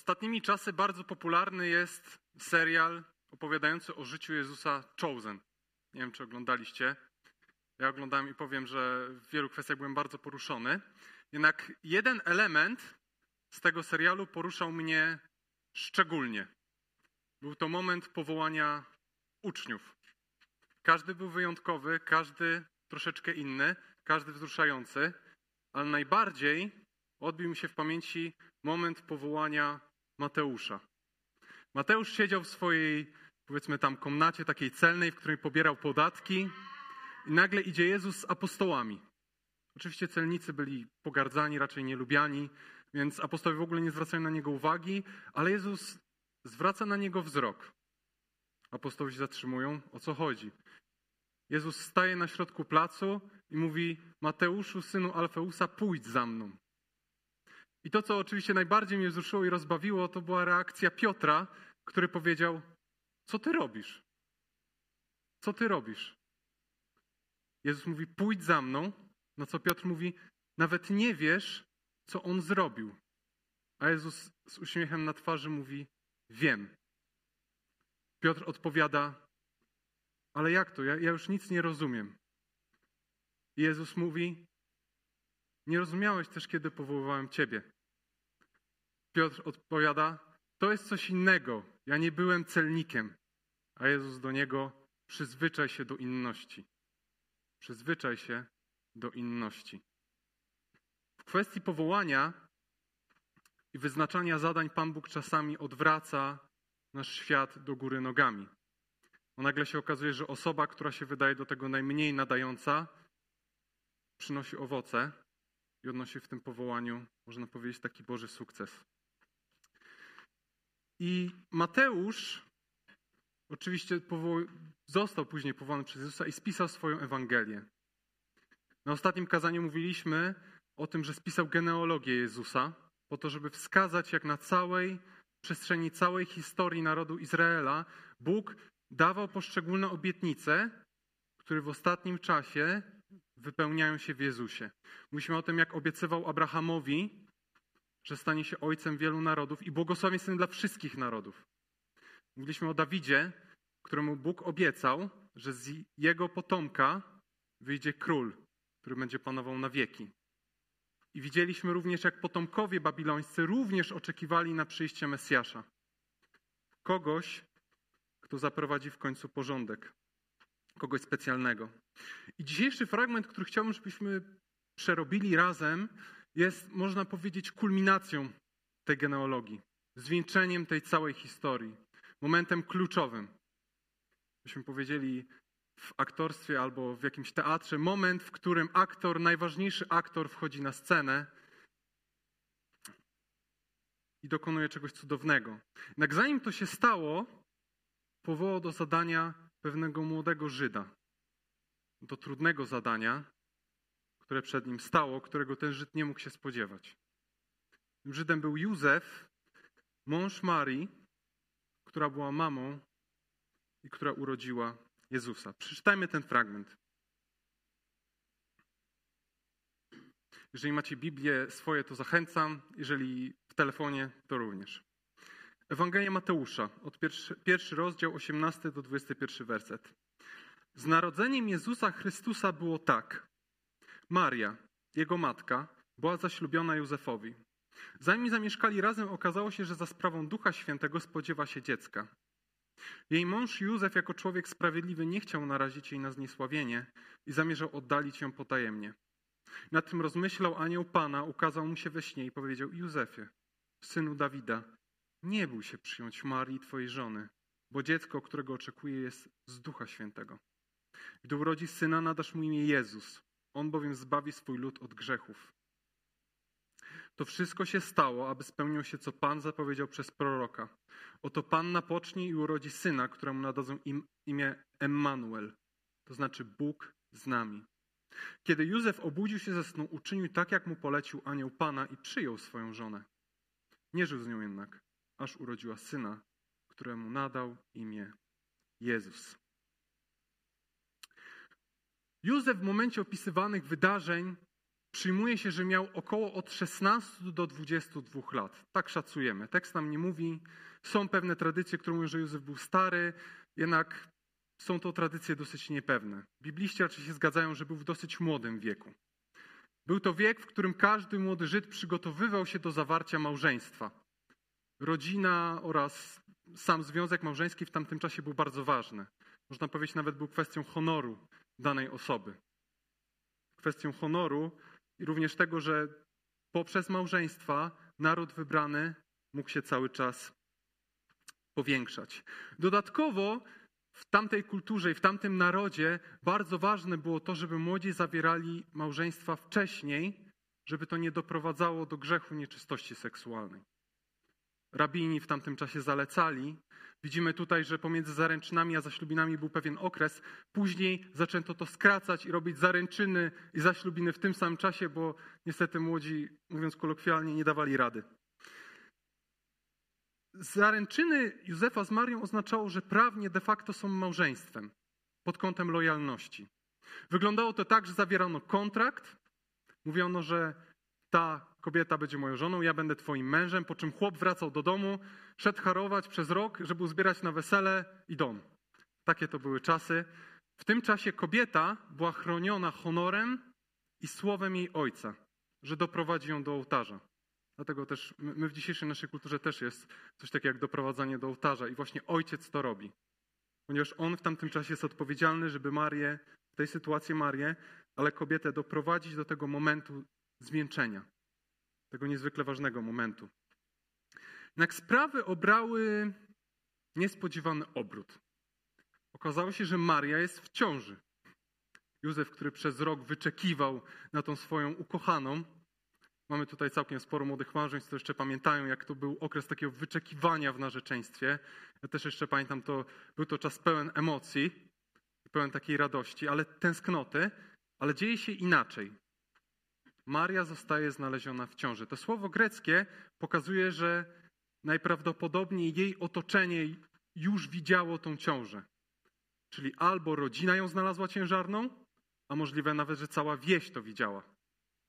Ostatnimi czasy bardzo popularny jest serial opowiadający o życiu Jezusa Chosen. Nie wiem, czy oglądaliście. Ja oglądałem i powiem, że w wielu kwestiach byłem bardzo poruszony. Jednak jeden element z tego serialu poruszał mnie szczególnie. Był to moment powołania uczniów. Każdy był wyjątkowy, każdy troszeczkę inny, każdy wzruszający, ale najbardziej odbił mi się w pamięci moment powołania Mateusza. Mateusz siedział w swojej, powiedzmy tam, komnacie takiej celnej, w której pobierał podatki, i nagle idzie Jezus z apostołami. Oczywiście celnicy byli pogardzani, raczej nielubiani, więc apostołowie w ogóle nie zwracają na niego uwagi, ale Jezus zwraca na niego wzrok. Apostołowie się zatrzymują. O co chodzi? Jezus staje na środku placu i mówi: Mateuszu, synu Alfeusa, pójdź za mną. I to, co oczywiście najbardziej mnie wzruszyło i rozbawiło, to była reakcja Piotra, który powiedział: Co ty robisz? Co ty robisz? Jezus mówi: Pójdź za mną. Na co Piotr mówi: Nawet nie wiesz, co on zrobił. A Jezus z uśmiechem na twarzy mówi: Wiem. Piotr odpowiada: Ale jak to? Ja, ja już nic nie rozumiem. I Jezus mówi: Nie rozumiałeś też, kiedy powoływałem Ciebie. Piotr odpowiada: To jest coś innego. Ja nie byłem celnikiem. A Jezus do niego: Przyzwyczaj się do inności. Przyzwyczaj się do inności. W kwestii powołania i wyznaczania zadań Pan Bóg czasami odwraca nasz świat do góry nogami. Bo nagle się okazuje, że osoba, która się wydaje do tego najmniej nadająca, przynosi owoce i odnosi w tym powołaniu, można powiedzieć, taki Boży sukces. I Mateusz oczywiście został później powołany przez Jezusa i spisał swoją Ewangelię. Na ostatnim kazaniu mówiliśmy o tym, że spisał genealogię Jezusa, po to, żeby wskazać, jak na całej przestrzeni całej historii narodu Izraela Bóg dawał poszczególne obietnice, które w ostatnim czasie wypełniają się w Jezusie. Mówiliśmy o tym, jak obiecywał Abrahamowi, że stanie się ojcem wielu narodów i błogosławieństwem dla wszystkich narodów. Mówiliśmy o Dawidzie, któremu Bóg obiecał, że z jego potomka wyjdzie król, który będzie panował na wieki. I widzieliśmy również, jak potomkowie babilońscy również oczekiwali na przyjście Mesjasza. Kogoś, kto zaprowadzi w końcu porządek. Kogoś specjalnego. I dzisiejszy fragment, który chciałbym, żebyśmy przerobili razem, jest, można powiedzieć, kulminacją tej genealogii, zwieńczeniem tej całej historii, momentem kluczowym. Byśmy powiedzieli w aktorstwie albo w jakimś teatrze, moment, w którym aktor, najważniejszy aktor wchodzi na scenę i dokonuje czegoś cudownego. Jednak zanim to się stało, powołał do zadania pewnego młodego Żyda. Do trudnego zadania, które przed nim stało, którego ten Żyd nie mógł się spodziewać. Tym Żydem był Józef, mąż Marii, która była mamą i która urodziła Jezusa. Przeczytajmy ten fragment. Jeżeli macie Biblię swoje, to zachęcam. Jeżeli w telefonie, to również. Ewangelia Mateusza, od pierwszy, pierwszy rozdział, 18 do 21 werset. Z narodzeniem Jezusa Chrystusa było tak. Maria, jego matka, była zaślubiona Józefowi. Zanim zamieszkali razem, okazało się, że za sprawą Ducha Świętego spodziewa się dziecka. Jej mąż Józef, jako człowiek sprawiedliwy, nie chciał narazić jej na zniesławienie i zamierzał oddalić ją potajemnie. Nad tym rozmyślał anioł Pana, ukazał mu się we śnie i powiedział: Józefie, synu Dawida, nie bój się przyjąć Marii, twojej żony, bo dziecko, którego oczekuje, jest z Ducha Świętego. Gdy urodzi syna, nadasz mu imię Jezus. On bowiem zbawi swój lud od grzechów. To wszystko się stało, aby spełniło się, co Pan zapowiedział przez proroka. Oto Panna pocznie i urodzi syna, któremu nadadzą im, imię Emmanuel, to znaczy Bóg z nami. Kiedy Józef obudził się ze snu, uczynił tak, jak mu polecił anioł Pana i przyjął swoją żonę. Nie żył z nią jednak, aż urodziła syna, któremu nadał imię Jezus. Józef w momencie opisywanych wydarzeń przyjmuje się, że miał około od 16 do 22 lat. Tak szacujemy. Tekst nam nie mówi. Są pewne tradycje, które mówią, że Józef był stary, jednak są to tradycje dosyć niepewne. Bibliści raczej się zgadzają, że był w dosyć młodym wieku. Był to wiek, w którym każdy młody Żyd przygotowywał się do zawarcia małżeństwa. Rodzina oraz sam związek małżeński w tamtym czasie był bardzo ważny. Można powiedzieć, nawet był kwestią honoru danej osoby. Kwestią honoru i również tego, że poprzez małżeństwa naród wybrany mógł się cały czas powiększać. Dodatkowo w tamtej kulturze i w tamtym narodzie bardzo ważne było to, żeby młodzi zawierali małżeństwa wcześniej, żeby to nie doprowadzało do grzechu nieczystości seksualnej. Rabini w tamtym czasie zalecali. Widzimy tutaj, że pomiędzy zaręczynami a zaślubinami był pewien okres. Później zaczęto to skracać i robić zaręczyny i zaślubiny w tym samym czasie, bo niestety młodzi, mówiąc kolokwialnie, nie dawali rady. Zaręczyny Józefa z Marią oznaczało, że prawnie de facto są małżeństwem pod kątem lojalności. Wyglądało to tak, że zawierano kontrakt, mówiono, że ta kobieta będzie moją żoną, ja będę twoim mężem, po czym chłop wracał do domu, szedł harować przez rok, żeby uzbierać na wesele i dom. Takie to były czasy. W tym czasie kobieta była chroniona honorem i słowem jej ojca, że doprowadzi ją do ołtarza. Dlatego też my w dzisiejszej naszej kulturze też jest coś takiego jak doprowadzanie do ołtarza i właśnie ojciec to robi. Ponieważ on w tamtym czasie jest odpowiedzialny, żeby Marię, w tej sytuacji Marię, ale kobietę doprowadzić do tego momentu zwieńczenia. Tego niezwykle ważnego momentu. Jednak sprawy obrały niespodziewany obrót. Okazało się, że Maria jest w ciąży. Józef, który przez rok wyczekiwał na tą swoją ukochaną, Mamy tutaj całkiem sporo młodych małżeństw, które jeszcze pamiętają, jak to był okres takiego wyczekiwania w narzeczeństwie. Ja też jeszcze pamiętam, to był to czas pełen emocji, pełen takiej radości, ale tęsknoty, ale dzieje się inaczej. Maria zostaje znaleziona w ciąży. To słowo greckie pokazuje, że najprawdopodobniej jej otoczenie już widziało tą ciążę. Czyli albo rodzina ją znalazła ciężarną, a możliwe nawet, że cała wieś to widziała.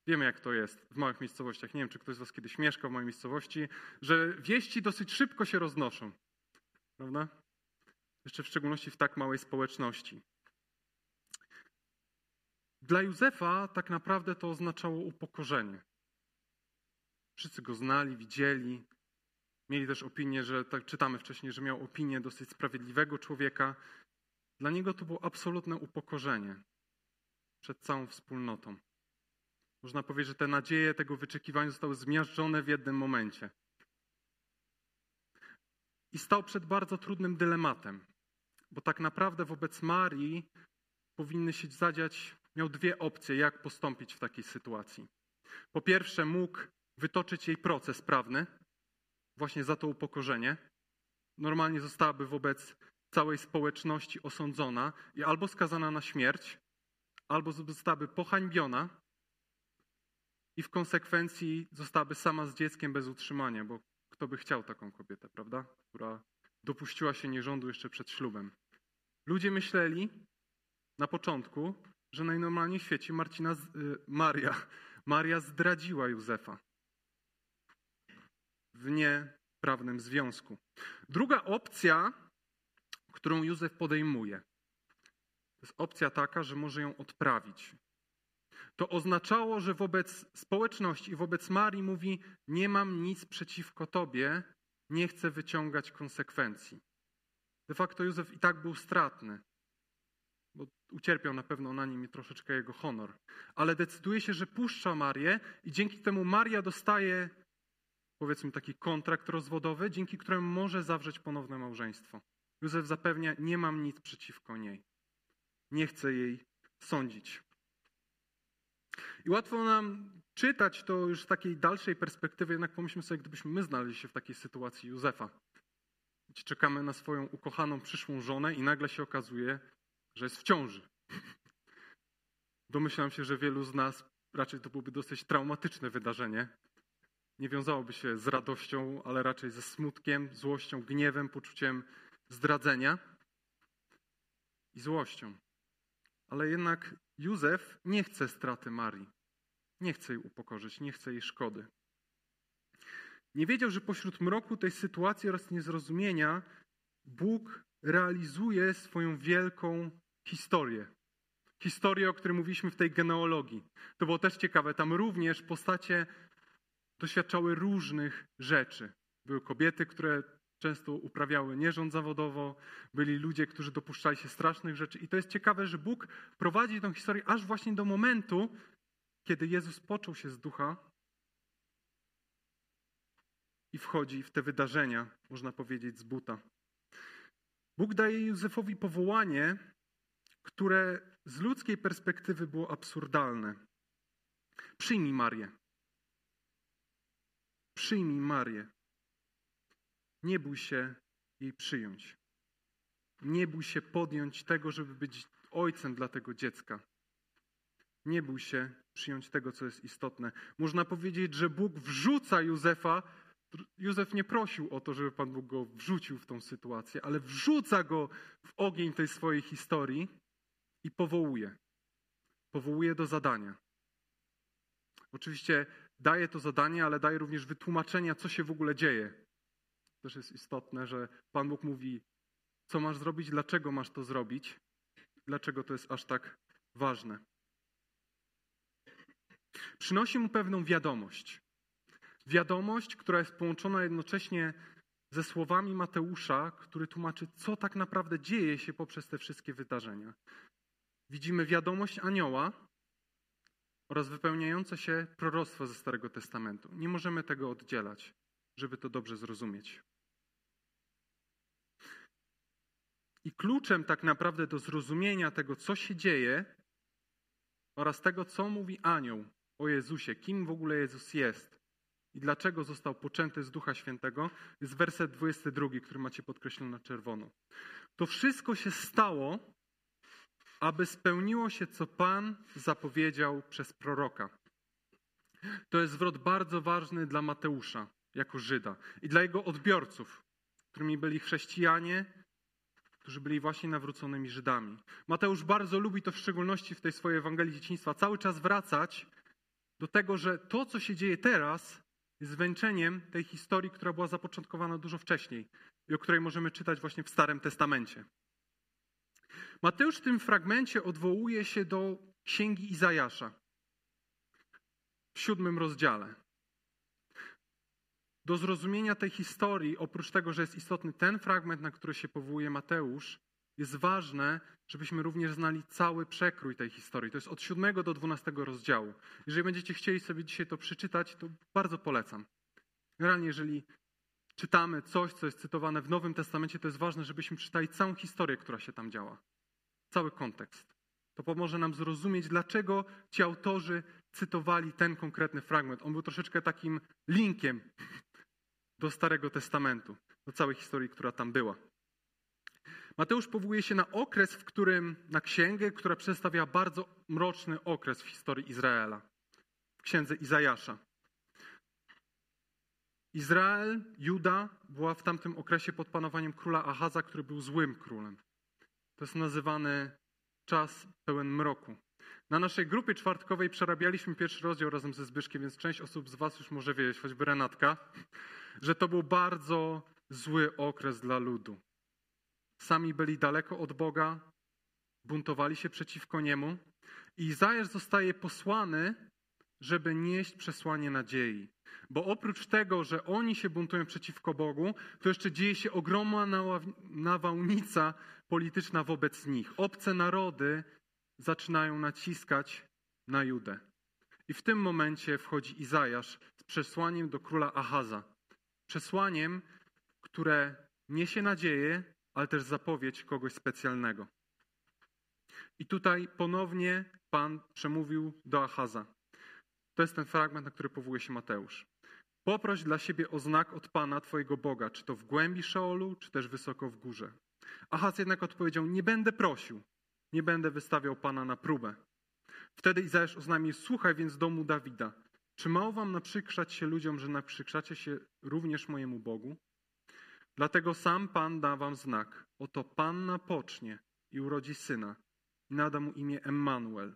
Wiemy, jak to jest w małych miejscowościach. Nie wiem, czy ktoś z Was kiedyś mieszkał w małej miejscowości, że wieści dosyć szybko się roznoszą. Prawda? Jeszcze w szczególności w tak małej społeczności. Dla Józefa tak naprawdę to oznaczało upokorzenie. Wszyscy go znali, widzieli. Mieli też opinię, że tak czytamy wcześniej, że miał opinię dosyć sprawiedliwego człowieka. Dla niego to było absolutne upokorzenie przed całą wspólnotą. Można powiedzieć, że te nadzieje tego wyczekiwania zostały zmiażdżone w jednym momencie. I stał przed bardzo trudnym dylematem, bo tak naprawdę wobec Marii powinny się zadziać, miał dwie opcje, jak postąpić w takiej sytuacji. Po pierwsze, mógł wytoczyć jej proces prawny, właśnie za to upokorzenie. Normalnie zostałaby wobec całej społeczności osądzona i albo skazana na śmierć, albo zostałaby pohańbiona i w konsekwencji zostałaby sama z dzieckiem bez utrzymania, bo kto by chciał taką kobietę, prawda? Która dopuściła się nierządu jeszcze przed ślubem. Ludzie myśleli na początku, że najnormalniej w świecie Marcina, y, Maria, Maria zdradziła Józefa w nieprawnym związku. Druga opcja, którą Józef podejmuje, to jest opcja taka, że może ją odprawić to oznaczało, że wobec społeczności i wobec Marii mówi: Nie mam nic przeciwko tobie, nie chcę wyciągać konsekwencji. De facto Józef i tak był stratny, bo ucierpiał na pewno na nim troszeczkę jego honor, ale decyduje się, że puszcza Marię i dzięki temu Maria dostaje, powiedzmy, taki kontrakt rozwodowy, dzięki któremu może zawrzeć ponowne małżeństwo. Józef zapewnia: Nie mam nic przeciwko niej. Nie chcę jej sądzić. I łatwo nam czytać to już z takiej dalszej perspektywy, jednak pomyślmy sobie, gdybyśmy my znaleźli się w takiej sytuacji Józefa. Czekamy na swoją ukochaną przyszłą żonę i nagle się okazuje, że jest w ciąży. Domyślam się, że wielu z nas raczej to byłoby dosyć traumatyczne wydarzenie. Nie wiązałoby się z radością, ale raczej ze smutkiem, złością, gniewem, poczuciem zdradzenia i złością. Ale jednak Józef nie chce straty Marii. Nie chce jej upokorzyć, nie chce jej szkody. Nie wiedział, że pośród mroku tej sytuacji oraz niezrozumienia Bóg realizuje swoją wielką historię. Historię, o której mówiliśmy w tej genealogii. To było też ciekawe. Tam również postacie doświadczały różnych rzeczy. Były kobiety, które często uprawiały nierząd zawodowo, byli ludzie, którzy dopuszczali się strasznych rzeczy. I to jest ciekawe, że Bóg prowadzi tę historię aż właśnie do momentu, kiedy Jezus począł się z ducha i wchodzi w te wydarzenia, można powiedzieć, z buta. Bóg daje Józefowi powołanie, które z ludzkiej perspektywy było absurdalne. Przyjmij Marię. Przyjmij Marię. Nie bój się jej przyjąć. Nie bój się podjąć tego, żeby być ojcem dla tego dziecka. Nie bój się przyjąć tego, co jest istotne. Można powiedzieć, że Bóg wrzuca Józefa. Józef nie prosił o to, żeby Pan Bóg go wrzucił w tą sytuację, ale wrzuca go w ogień tej swojej historii i powołuje. Powołuje do zadania. Oczywiście daje to zadanie, ale daje również wytłumaczenia, co się w ogóle dzieje. Też jest istotne, że Pan Bóg mówi, co masz zrobić, dlaczego masz to zrobić, dlaczego to jest aż tak ważne. Przynosi mu pewną wiadomość. Wiadomość, która jest połączona jednocześnie ze słowami Mateusza, który tłumaczy, co tak naprawdę dzieje się poprzez te wszystkie wydarzenia. Widzimy wiadomość anioła oraz wypełniające się proroctwo ze Starego Testamentu. Nie możemy tego oddzielać, żeby to dobrze zrozumieć. I kluczem tak naprawdę do zrozumienia tego, co się dzieje oraz tego, co mówi anioł o Jezusie, kim w ogóle Jezus jest i dlaczego został poczęty z Ducha Świętego, jest werset 22, który macie podkreślony na czerwono. To wszystko się stało, aby spełniło się, co Pan zapowiedział przez proroka. To jest zwrot bardzo ważny dla Mateusza, jako Żyda, i dla jego odbiorców, którymi byli chrześcijanie, którzy byli właśnie nawróconymi Żydami. Mateusz bardzo lubi to w szczególności w tej swojej Ewangelii Dzieciństwa, cały czas wracać do tego, że to, co się dzieje teraz, jest zwieńczeniem tej historii, która była zapoczątkowana dużo wcześniej i o której możemy czytać właśnie w Starym Testamencie. Mateusz w tym fragmencie odwołuje się do księgi Izajasza w siódmym rozdziale. Do zrozumienia tej historii, oprócz tego, że jest istotny ten fragment, na który się powołuje Mateusz, jest ważne, żebyśmy również znali cały przekrój tej historii. To jest od siódmego do dwunastego rozdziału. Jeżeli będziecie chcieli sobie dzisiaj to przeczytać, to bardzo polecam. Generalnie, jeżeli czytamy coś, co jest cytowane w Nowym Testamencie, to jest ważne, żebyśmy czytali całą historię, która się tam działa. Cały kontekst. To pomoże nam zrozumieć, dlaczego ci autorzy cytowali ten konkretny fragment. On był troszeczkę takim linkiem do Starego Testamentu, do całej historii, która tam była. Mateusz powołuje się na okres, w którym, na księgę, która przedstawia bardzo mroczny okres w historii Izraela. W księdze Izajasza. Izrael, Juda była w tamtym okresie pod panowaniem króla Ahaza, który był złym królem. To jest nazywany czas pełen mroku. Na naszej grupie czwartkowej przerabialiśmy pierwszy rozdział razem ze Zbyszkiem, więc część osób z Was już może wiedzieć, choćby Renatka, że to był bardzo zły okres dla ludu. Sami byli daleko od Boga, buntowali się przeciwko Niemu i Izajasz zostaje posłany, żeby nieść przesłanie nadziei. Bo oprócz tego, że oni się buntują przeciwko Bogu, to jeszcze dzieje się ogromna nawałnica polityczna wobec nich. Obce narody zaczynają naciskać na Judę. I w tym momencie wchodzi Izajasz z przesłaniem do króla Ahaza. Przesłaniem, które niesie nadzieję, ale też zapowiedź kogoś specjalnego. I tutaj ponownie Pan przemówił do Ahaza. To jest ten fragment, na który powołuje się Mateusz. Poproś dla siebie o znak od Pana, Twojego Boga, czy to w głębi Szeolu, czy też wysoko w górze. Ahaz jednak odpowiedział, nie będę prosił, nie będę wystawiał Pana na próbę. Wtedy Izajasz oznajmił, słuchaj więc domu Dawida, czy mało wam naprzykrzać się ludziom, że naprzykrzacie się również mojemu Bogu? Dlatego sam Pan da wam znak. Oto Panna pocznie i urodzi syna i nada mu imię Emmanuel.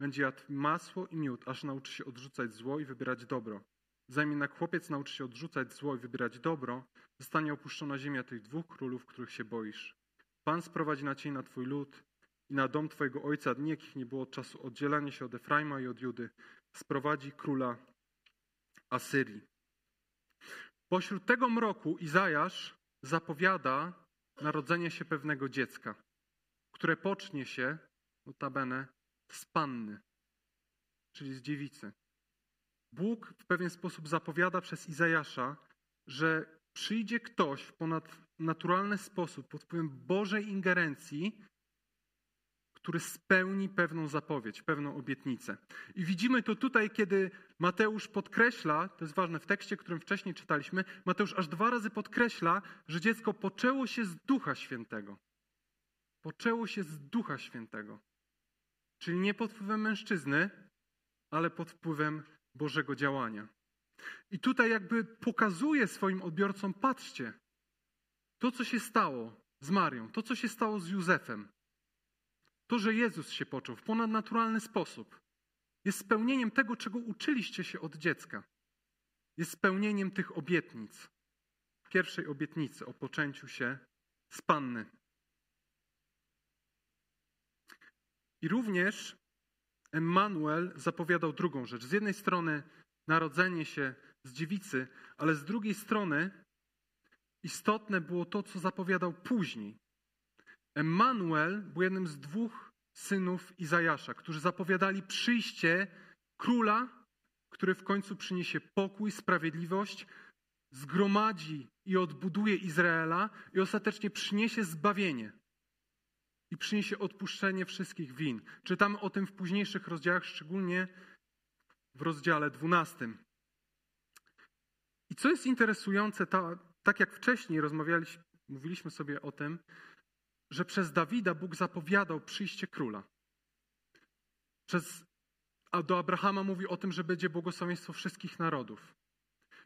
będzie jadł masło i miód, aż nauczy się odrzucać zło i wybierać dobro. Zanim jednak chłopiec nauczy się odrzucać zło i wybierać dobro, zostanie opuszczona ziemia tych dwóch królów, których się boisz. Pan sprowadzi na ciebie na twój lud i na dom twojego ojca dni, jakich nie było od czasu oddzielania się od Efraima i od Judy. Sprowadzi króla Asyrii. Pośród tego mroku Izajasz zapowiada narodzenie się pewnego dziecka, które pocznie się, notabene, z panny, czyli z dziewicy. Bóg w pewien sposób zapowiada przez Izajasza, że przyjdzie ktoś w ponadnaturalny sposób, pod wpływem Bożej ingerencji, który spełni pewną zapowiedź, pewną obietnicę. I widzimy to tutaj, kiedy Mateusz podkreśla, to jest ważne w tekście, którym wcześniej czytaliśmy, Mateusz aż dwa razy podkreśla, że dziecko poczęło się z Ducha Świętego. Poczęło się z Ducha Świętego. Czyli nie pod wpływem mężczyzny, ale pod wpływem Bożego działania. I tutaj jakby pokazuje swoim odbiorcom, patrzcie, to co się stało z Marią, to co się stało z Józefem, to, że Jezus się począł w ponadnaturalny sposób, jest spełnieniem tego, czego uczyliście się od dziecka. Jest spełnieniem tych obietnic. Pierwszej obietnicy o poczęciu się z Panny. I również Emmanuel zapowiadał drugą rzecz. Z jednej strony narodzenie się z dziewicy, ale z drugiej strony istotne było to, co zapowiadał później. Emmanuel był jednym z dwóch synów Izajasza, którzy zapowiadali przyjście króla, który w końcu przyniesie pokój, sprawiedliwość, zgromadzi i odbuduje Izraela i ostatecznie przyniesie zbawienie i przyniesie odpuszczenie wszystkich win. Czytamy o tym w późniejszych rozdziałach, szczególnie w rozdziale 12. I co jest interesujące, ta, tak jak wcześniej rozmawialiśmy, mówiliśmy sobie o tym, że przez Dawida Bóg zapowiadał przyjście króla. Przez, a do Abrahama mówi o tym, że będzie błogosławieństwo wszystkich narodów.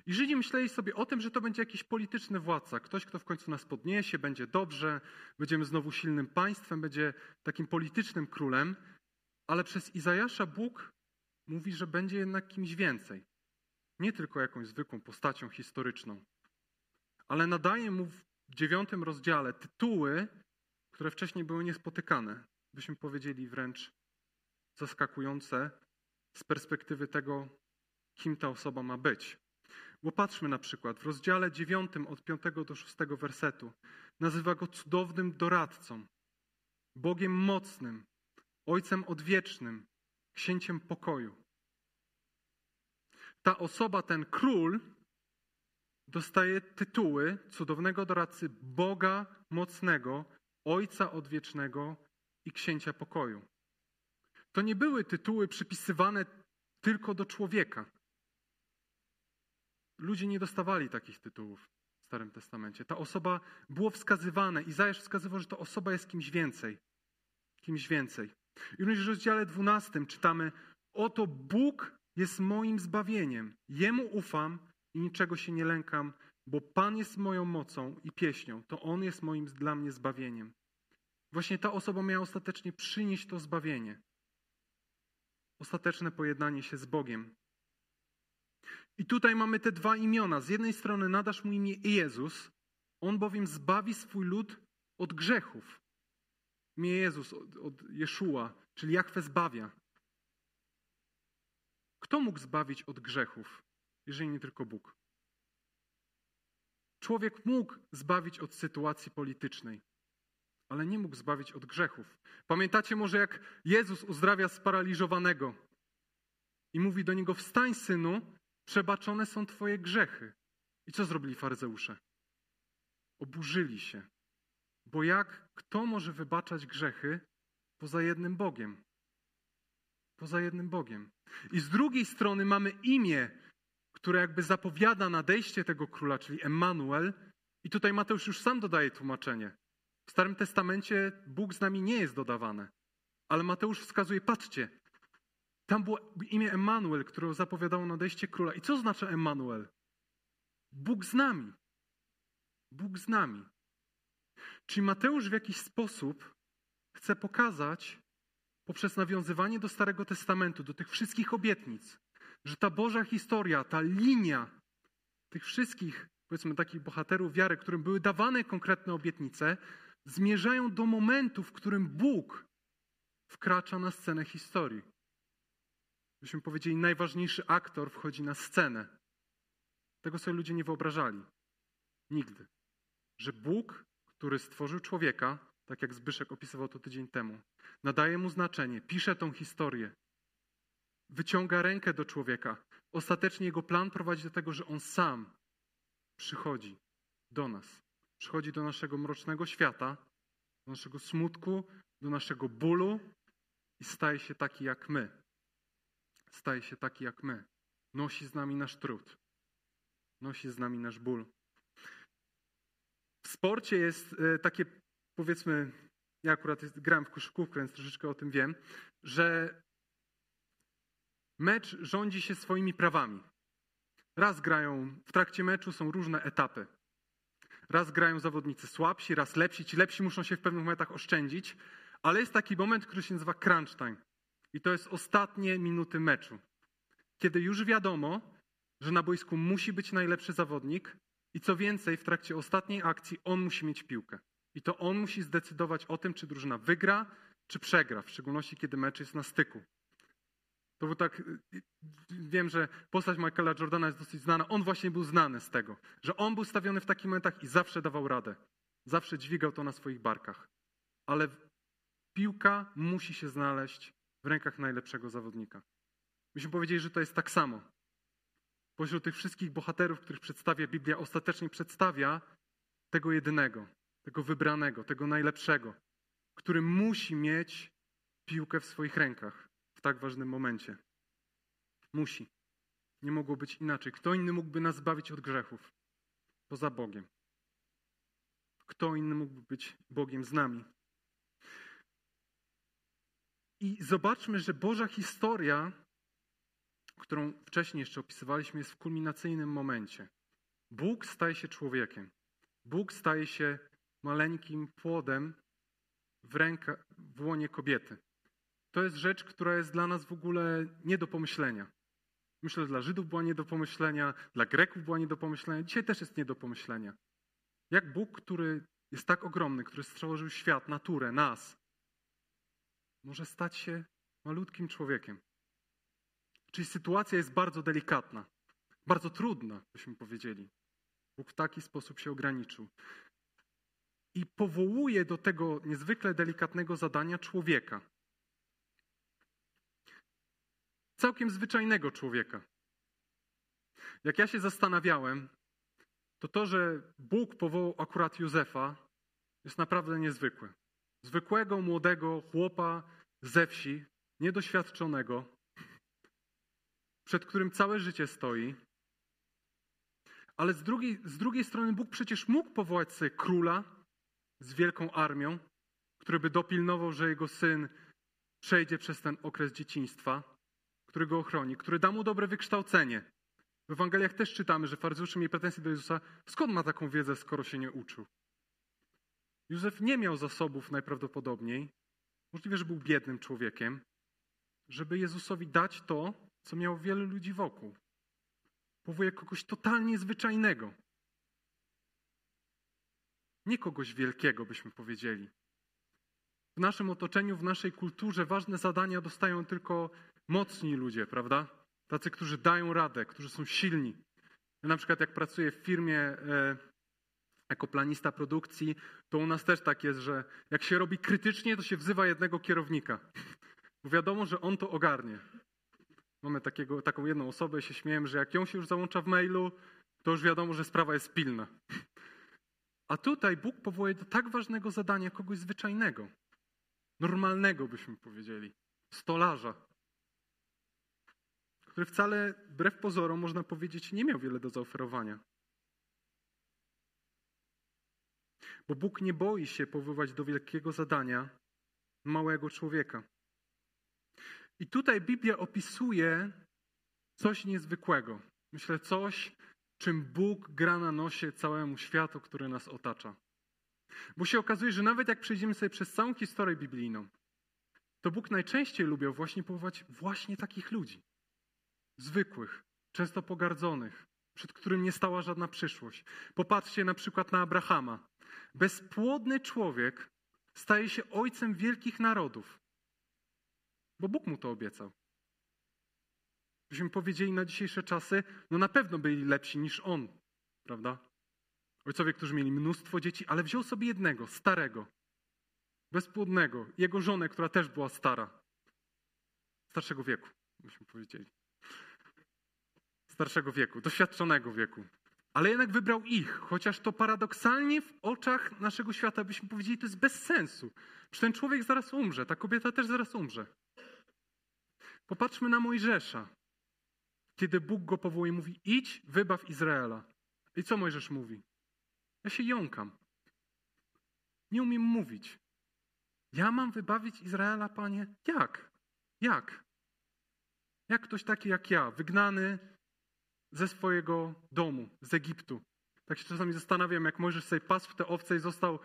I Żydzi myśleli sobie o tym, że to będzie jakiś polityczny władca, ktoś, kto w końcu nas podniesie, będzie dobrze, będziemy znowu silnym państwem, będzie takim politycznym królem, ale przez Izajasza Bóg mówi, że będzie jednak kimś więcej. Nie tylko jakąś zwykłą postacią historyczną, ale nadaje mu w dziewiątym rozdziale tytuły, które wcześniej były niespotykane. Byśmy powiedzieli wręcz zaskakujące z perspektywy tego, kim ta osoba ma być. Bo patrzmy na przykład, w rozdziale 9 od 5 do 6 wersetu nazywa go cudownym doradcą, Bogiem mocnym, Ojcem odwiecznym, księciem pokoju. Ta osoba, ten król, dostaje tytuły cudownego doradcy Boga mocnego, Ojca odwiecznego i księcia pokoju. To nie były tytuły przypisywane tylko do człowieka. Ludzie nie dostawali takich tytułów w Starym Testamencie. Ta osoba było wskazywane. Izajasz wskazywał, że ta osoba jest kimś więcej. Kimś więcej. I również w rozdziale 12 czytamy: Oto Bóg jest moim zbawieniem. Jemu ufam i niczego się nie lękam, bo Pan jest moją mocą i pieśnią. To On jest moim dla mnie zbawieniem. Właśnie ta osoba miała ostatecznie przynieść to zbawienie. Ostateczne pojednanie się z Bogiem. I tutaj mamy te dwa imiona. Z jednej strony nadasz mu imię Jezus, on bowiem zbawi swój lud od grzechów. Imię Jezus od, od Jeszua, czyli Jachwę zbawia. Kto mógł zbawić od grzechów, jeżeli nie tylko Bóg? Człowiek mógł zbawić od sytuacji politycznej, ale nie mógł zbawić od grzechów. Pamiętacie może, jak Jezus uzdrawia sparaliżowanego i mówi do niego: Wstań, synu, Przebaczone są Twoje grzechy. I co zrobili faryzeusze? Oburzyli się. Bo jak kto może wybaczać grzechy poza jednym Bogiem? Poza jednym Bogiem. I z drugiej strony mamy imię, które jakby zapowiada nadejście tego króla, czyli Emmanuel. I tutaj Mateusz już sam dodaje tłumaczenie. W Starym Testamencie Bóg z nami nie jest dodawane. Ale Mateusz wskazuje, patrzcie, tam było imię Emmanuel, które zapowiadało nadejście króla. I co znaczy Emmanuel? Bóg z nami. Bóg z nami. Czyli Mateusz w jakiś sposób chce pokazać, poprzez nawiązywanie do Starego Testamentu, do tych wszystkich obietnic, że ta Boża historia, ta linia tych wszystkich, powiedzmy, takich bohaterów wiary, którym były dawane konkretne obietnice, zmierzają do momentu, w którym Bóg wkracza na scenę historii. Byśmy powiedzieli, najważniejszy aktor wchodzi na scenę. Tego sobie ludzie nie wyobrażali. Nigdy. Że Bóg, który stworzył człowieka, tak jak Zbyszek opisywał to tydzień temu, nadaje mu znaczenie, pisze tą historię, wyciąga rękę do człowieka. Ostatecznie jego plan prowadzi do tego, że on sam przychodzi do nas. Przychodzi do naszego mrocznego świata, do naszego smutku, do naszego bólu i staje się taki jak my. Staje się taki jak my. Nosi z nami nasz trud. Nosi z nami nasz ból. W sporcie jest e, takie, powiedzmy, ja akurat gram w koszykówkę, więc troszeczkę o tym wiem, że mecz rządzi się swoimi prawami. Raz grają, w trakcie meczu są różne etapy. Raz grają zawodnicy słabsi, raz lepsi. Ci lepsi muszą się w pewnych momentach oszczędzić, ale jest taki moment, który się nazywa crunch time. I to jest ostatnie minuty meczu. Kiedy już wiadomo, że na boisku musi być najlepszy zawodnik i co więcej, w trakcie ostatniej akcji on musi mieć piłkę. I to on musi zdecydować o tym, czy drużyna wygra, czy przegra, w szczególności kiedy mecz jest na styku. To był tak, wiem, że postać Michaela Jordana jest dosyć znana. On właśnie był znany z tego, że on był stawiony w takich momentach i zawsze dawał radę. Zawsze dźwigał to na swoich barkach. Ale piłka musi się znaleźć w rękach najlepszego zawodnika. Myśmy powiedzieli, że to jest tak samo. Pośród tych wszystkich bohaterów, których przedstawia Biblia, ostatecznie przedstawia tego jedynego, tego wybranego, tego najlepszego, który musi mieć piłkę w swoich rękach tak ważnym momencie. Musi. Nie mogło być inaczej. Kto inny mógłby nas zbawić od grzechów? Poza Bogiem. Kto inny mógłby być Bogiem z nami? I zobaczmy, że Boża historia, którą wcześniej jeszcze opisywaliśmy, jest w kulminacyjnym momencie. Bóg staje się człowiekiem. Bóg staje się maleńkim płodem w, ręka, w łonie kobiety. To jest rzecz, która jest dla nas w ogóle nie do pomyślenia. Myślę, że dla Żydów była nie do pomyślenia, dla Greków była nie do pomyślenia, dzisiaj też jest nie do pomyślenia. Jak Bóg, który jest tak ogromny, który stworzył świat, naturę, nas, może stać się malutkim człowiekiem. Czyli sytuacja jest bardzo delikatna, bardzo trudna, byśmy powiedzieli. Bóg w taki sposób się ograniczył. I powołuje do tego niezwykle delikatnego zadania człowieka. Całkiem zwyczajnego człowieka. Jak ja się zastanawiałem, to to, że Bóg powołał akurat Józefa, jest naprawdę niezwykłe zwykłego, młodego chłopa ze wsi, niedoświadczonego, przed którym całe życie stoi. Ale z drugiej, z drugiej strony Bóg przecież mógł powołać sobie króla z wielką armią, który by dopilnował, że jego syn przejdzie przez ten okres dzieciństwa, który go ochroni, który da mu dobre wykształcenie. W Ewangeliach też czytamy, że faryzeusze mieli pretensje do Jezusa. Skąd ma taką wiedzę, skoro się nie uczył? Józef nie miał zasobów najprawdopodobniej, możliwe, że był biednym człowiekiem, żeby Jezusowi dać to, co miał wielu ludzi wokół. Powołuje kogoś totalnie zwyczajnego. Nie kogoś wielkiego, byśmy powiedzieli. W naszym otoczeniu, w naszej kulturze ważne zadania dostają tylko mocni ludzie, prawda? Tacy, którzy dają radę, którzy są silni. Ja na przykład jak pracuję w firmie e, jako planista produkcji, to u nas też tak jest, że jak się robi krytycznie, to się wzywa jednego kierownika. Bo wiadomo, że on to ogarnie. Mamy takiego, taką jedną osobę i się śmiejemy, że jak ją się już załącza w mailu, to już wiadomo, że sprawa jest pilna. A tutaj Bóg powołuje do tak ważnego zadania kogoś zwyczajnego, normalnego byśmy powiedzieli, stolarza, który wcale, wbrew pozorom, można powiedzieć, nie miał wiele do zaoferowania. Bo Bóg nie boi się powoływać do wielkiego zadania małego człowieka. I tutaj Biblia opisuje coś niezwykłego. Myślę, coś, czym Bóg gra na nosie całemu światu, który nas otacza. Bo się okazuje, że nawet jak przejdziemy sobie przez całą historię biblijną, to Bóg najczęściej lubił właśnie powołać właśnie takich ludzi. Zwykłych, często pogardzonych, przed którym nie stała żadna przyszłość. Popatrzcie na przykład na Abrahama. Bezpłodny człowiek staje się ojcem wielkich narodów, bo Bóg mu to obiecał. Byśmy powiedzieli na dzisiejsze czasy, no na pewno byli lepsi niż on, prawda? Ojcowie, którzy mieli mnóstwo dzieci, ale wziął sobie jednego, starego, bezpłodnego, jego żonę, która też była stara, starszego wieku, byśmy powiedzieli. Starszego wieku, doświadczonego wieku. Ale jednak wybrał ich, chociaż to paradoksalnie w oczach naszego świata byśmy powiedzieli, to jest bez sensu. Przecież ten człowiek zaraz umrze, ta kobieta też zaraz umrze. Popatrzmy na Mojżesza. Kiedy Bóg go powołuje, mówi: idź, wybaw Izraela. I co Mojżesz mówi? Ja się jąkam. Nie umiem mówić. Ja mam wybawić Izraela, panie? Jak? Jak? Jak ktoś taki jak ja, wygnany ze swojego domu, z Egiptu. Tak się czasami zastanawiam, jak Mojżesz sobie pasł te owce i został,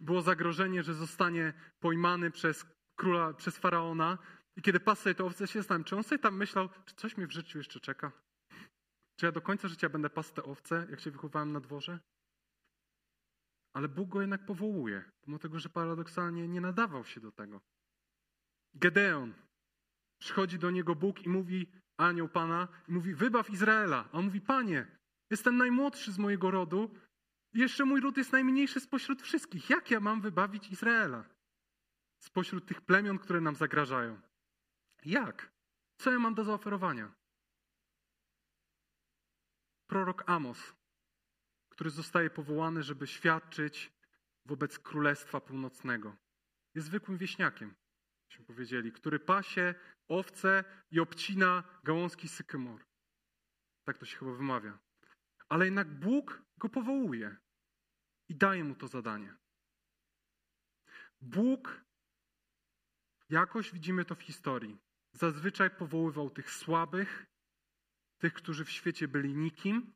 było zagrożenie, że zostanie pojmany przez króla, przez faraona. I kiedy pasł sobie te owce, się zastanawiam, czy on sobie tam myślał, czy coś mnie w życiu jeszcze czeka? Czy ja do końca życia będę pasł te owce, jak się wychowałem na dworze? Ale Bóg go jednak powołuje, pomimo tego, że paradoksalnie nie nadawał się do tego. Gedeon. Przychodzi do niego Bóg i mówi, anioł Pana, i mówi, wybaw Izraela. A on mówi, Panie, jestem najmłodszy z mojego rodu i jeszcze mój ród jest najmniejszy spośród wszystkich. Jak ja mam wybawić Izraela? Spośród tych plemion, które nam zagrażają. Jak? Co ja mam do zaoferowania? Prorok Amos który zostaje powołany, żeby świadczyć wobec Królestwa Północnego. Jest zwykłym wieśniakiem, byśmy powiedzieli, który pasie owce i obcina gałązki sykymor. Tak to się chyba wymawia. Ale jednak Bóg go powołuje i daje mu to zadanie. Bóg, jakoś widzimy to w historii, zazwyczaj powoływał tych słabych, tych, którzy w świecie byli nikim,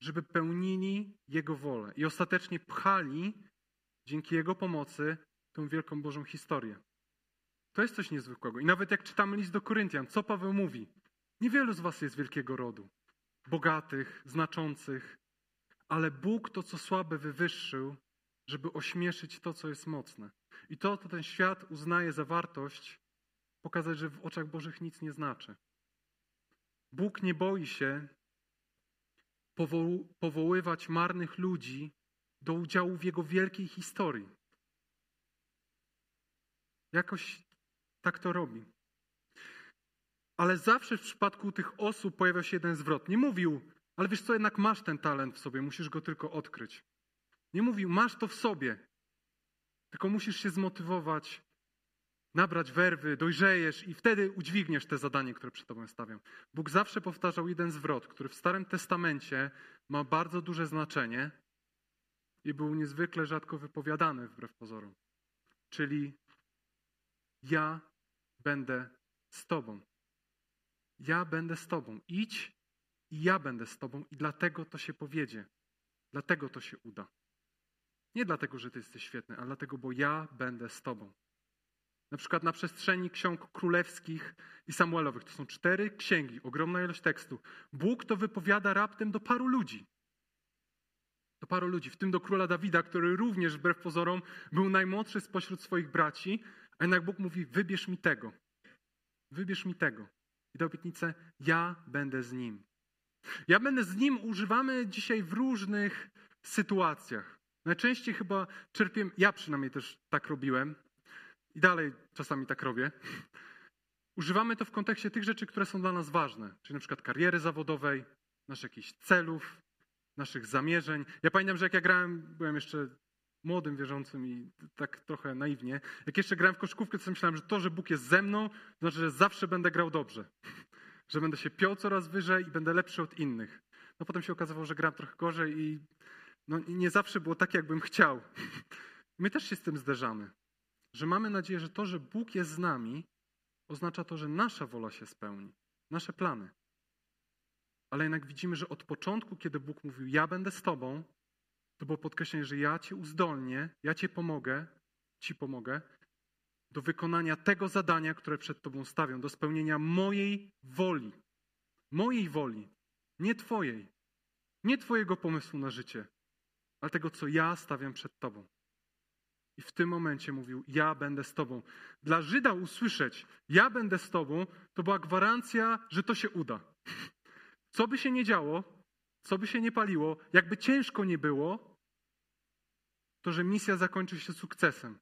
żeby pełnili Jego wolę i ostatecznie pchali dzięki Jego pomocy tą wielką Bożą historię. To jest coś niezwykłego. I nawet jak czytamy list do Koryntian, co Paweł mówi? Niewielu z was jest wielkiego rodu, bogatych, znaczących, ale Bóg to, co słabe, wywyższył, żeby ośmieszyć to, co jest mocne. I to, co ten świat uznaje za wartość, pokazać, że w oczach Bożych nic nie znaczy. Bóg nie boi się powoływać marnych ludzi do udziału w jego wielkiej historii. Jakoś tak to robi. Ale zawsze w przypadku tych osób pojawia się jeden zwrot. Nie mówił, ale wiesz co, jednak masz ten talent w sobie, musisz go tylko odkryć. Nie mówił, masz to w sobie, tylko musisz się zmotywować, nabrać werwy, dojrzejesz i wtedy udźwigniesz te zadanie, które przed tobą stawiam. Bóg zawsze powtarzał jeden zwrot, który w Starym Testamencie ma bardzo duże znaczenie i był niezwykle rzadko wypowiadany wbrew pozorom. Czyli ja będę z tobą. Ja będę z tobą. Idź i ja będę z tobą i dlatego to się powiedzie. Dlatego to się uda. Nie dlatego, że ty jesteś świetny, ale dlatego, bo ja będę z tobą. Na przykład na przestrzeni ksiąg królewskich i samuelowych. To są cztery księgi, ogromna ilość tekstu. Bóg to wypowiada raptem do paru ludzi. Do paru ludzi, w tym do króla Dawida, który również wbrew pozorom był najmłodszy spośród swoich braci, a jednak Bóg mówi: Wybierz mi tego. Wybierz mi tego. I tę obietnicę, ja będę z nim. Ja będę z nim używamy dzisiaj w różnych sytuacjach. Najczęściej chyba czerpię, ja przynajmniej też tak robiłem, i dalej czasami tak robię. Używamy to w kontekście tych rzeczy, które są dla nas ważne, czyli na przykład kariery zawodowej, naszych jakichś celów, naszych zamierzeń. Ja pamiętam, że jak ja grałem, byłem jeszcze młodym wierzącym i tak trochę naiwnie. Jak jeszcze grałem w koszykówkę, to myślałem, że to, że Bóg jest ze mną, znaczy, że zawsze będę grał dobrze. Że będę się piął coraz wyżej i będę lepszy od innych. No potem się okazało, że gram trochę gorzej i no, nie zawsze było tak, jakbym chciał. My też się z tym zderzamy że mamy nadzieję, że to, że Bóg jest z nami, oznacza to, że nasza wola się spełni, nasze plany. Ale jednak widzimy, że od początku, kiedy Bóg mówił: Ja będę z Tobą, to było podkreślenie, że ja Cię uzdolnię, ja Cię pomogę, Ci pomogę, do wykonania tego zadania, które przed Tobą stawiam, do spełnienia mojej woli. Mojej woli, nie Twojej. Nie Twojego pomysłu na życie, ale tego, co ja stawiam przed Tobą. I w tym momencie mówił: Ja będę z Tobą. Dla Żyda usłyszeć: Ja będę z Tobą, to była gwarancja, że to się uda. Co by się nie działo, co by się nie paliło, jakby ciężko nie było, to że misja zakończy się sukcesem.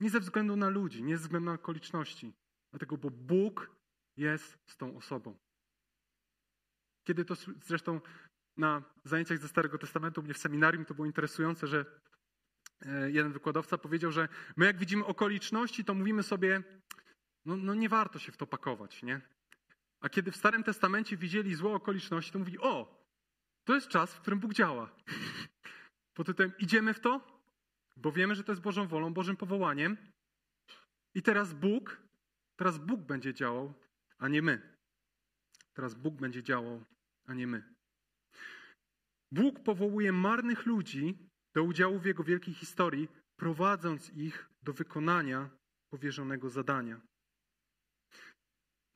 Nie ze względu na ludzi, nie ze względu na okoliczności, dlatego, bo Bóg jest z tą osobą. Kiedy to zresztą na zajęciach ze Starego Testamentu, mnie w seminarium to było interesujące, że e, jeden wykładowca powiedział, że my jak widzimy okoliczności, to mówimy sobie, no, no nie warto się w to pakować, nie? A kiedy w Starym Testamencie widzieli złe okoliczności, to mówili, o, to jest czas, w którym Bóg działa. Pod tytułem idziemy w to, bo wiemy, że to jest Bożą wolą, Bożym powołaniem. I teraz Bóg, teraz Bóg będzie działał, a nie my. Teraz Bóg będzie działał, a nie my. Bóg powołuje marnych ludzi do udziału w Jego wielkiej historii, prowadząc ich do wykonania powierzonego zadania.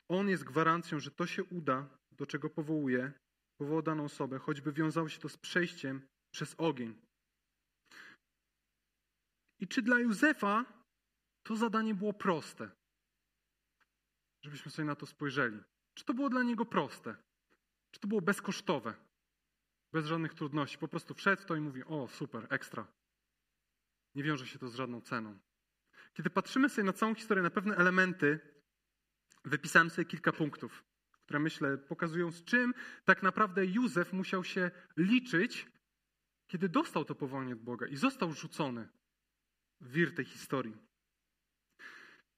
On jest gwarancją, że to się uda, do czego powołuje, powoła daną osobę, choćby wiązało się to z przejściem przez ogień. I czy dla Józefa to zadanie było proste? Żebyśmy sobie na to spojrzeli. Czy to było dla niego proste? Czy to było bezkosztowe? Bez żadnych trudności. Po prostu wszedł w to i mówi: O, super, ekstra. Nie wiąże się to z żadną ceną. Kiedy patrzymy sobie na całą historię, na pewne elementy, wypisałem sobie kilka punktów, które myślę pokazują, z czym tak naprawdę Józef musiał się liczyć, kiedy dostał to powołanie od Boga i został rzucony wir tej historii.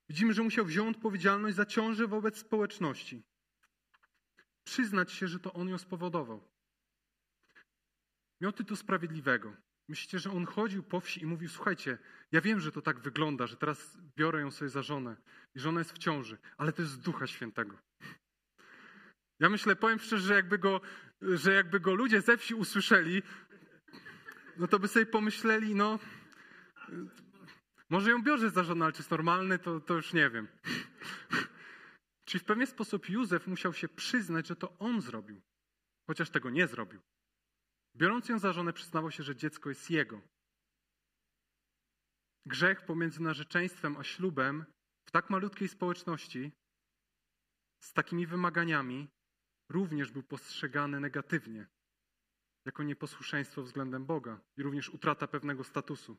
Widzimy, że musiał wziąć odpowiedzialność za ciążę wobec społeczności. Przyznać się, że to on ją spowodował. Miał tytuł sprawiedliwego. Myślicie, że on chodził po wsi i mówił: Słuchajcie, ja wiem, że to tak wygląda, że teraz biorę ją sobie za żonę i żona jest w ciąży, ale to jest Ducha Świętego. Ja myślę, powiem szczerze, że jakby go, że jakby go ludzie ze wsi usłyszeli, no to by sobie pomyśleli, no, może ją biorę za żonę, ale czy jest normalny, to, to już nie wiem. Czyli w pewien sposób Józef musiał się przyznać, że to on zrobił, chociaż tego nie zrobił. Biorąc ją za żonę, przyznawał się, że dziecko jest jego. Grzech pomiędzy narzeczeństwem a ślubem w tak malutkiej społeczności, z takimi wymaganiami, również był postrzegany negatywnie, jako nieposłuszeństwo względem Boga i również utrata pewnego statusu.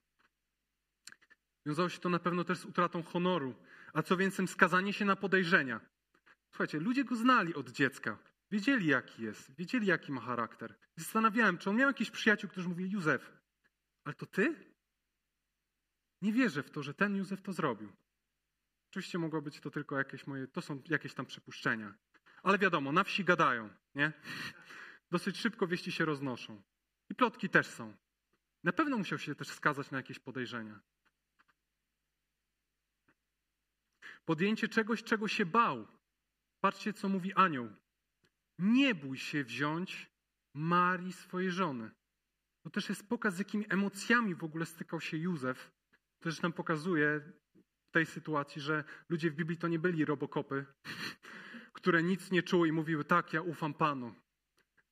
Wiązało się to na pewno też z utratą honoru, a co więcej, skazanie się na podejrzenia. Słuchajcie, ludzie go znali od dziecka. Wiedzieli, jaki jest, wiedzieli, jaki ma charakter. Zastanawiałem, czy on miał jakiś przyjaciół, którzy mówili, Józef, ale to ty? Nie wierzę w to, że ten Józef to zrobił. Oczywiście mogło być to tylko jakieś moje, to są jakieś tam przypuszczenia. Ale wiadomo, na wsi gadają, nie? Dosyć szybko wieści się roznoszą. I plotki też są. Na pewno musiał się też skazać na jakieś podejrzenia. Podjęcie czegoś, czego się bał. Patrzcie, co mówi anioł. Nie bój się wziąć Marii, swojej żony. To też jest pokaz, z jakimi emocjami w ogóle stykał się Józef. To też nam pokazuje w tej sytuacji, że ludzie w Biblii to nie byli robokopy, które nic nie czuły i mówiły, tak, ja ufam Panu.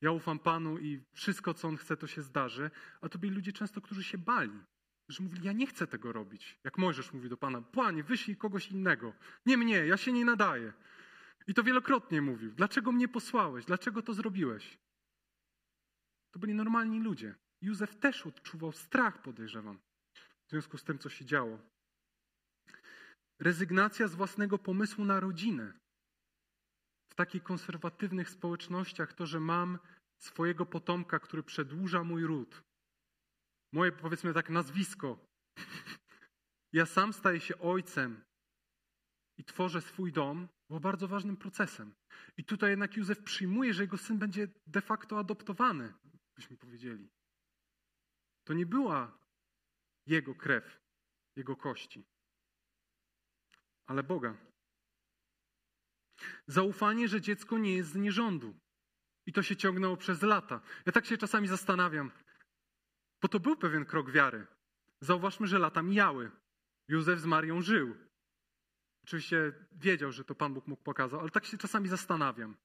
Ja ufam Panu i wszystko, co On chce, to się zdarzy. A to byli ludzie często, którzy się bali. Że mówili, ja nie chcę tego robić. Jak Mojżesz mówi do Pana, Panie, wyślij kogoś innego. Nie mnie, ja się nie nadaję. I to wielokrotnie mówił. Dlaczego mnie posłałeś? Dlaczego to zrobiłeś? To byli normalni ludzie. Józef też odczuwał strach, podejrzewam, w związku z tym, co się działo. Rezygnacja z własnego pomysłu na rodzinę. W takich konserwatywnych społecznościach to, że mam swojego potomka, który przedłuża mój ród. Moje, powiedzmy tak, nazwisko. Ja sam staję się ojcem i tworzę swój dom, było bardzo ważnym procesem. I tutaj jednak Józef przyjmuje, że jego syn będzie de facto adoptowany, byśmy powiedzieli. To nie była jego krew, jego kości, ale Boga. Zaufanie, że dziecko nie jest z nierządu. I to się ciągnęło przez lata. Ja tak się czasami zastanawiam, bo to był pewien krok wiary. Zauważmy, że lata mijały. Józef z Marią żył. Oczywiście wiedział, że to Pan Bóg mógł pokazał, ale tak się czasami zastanawiam.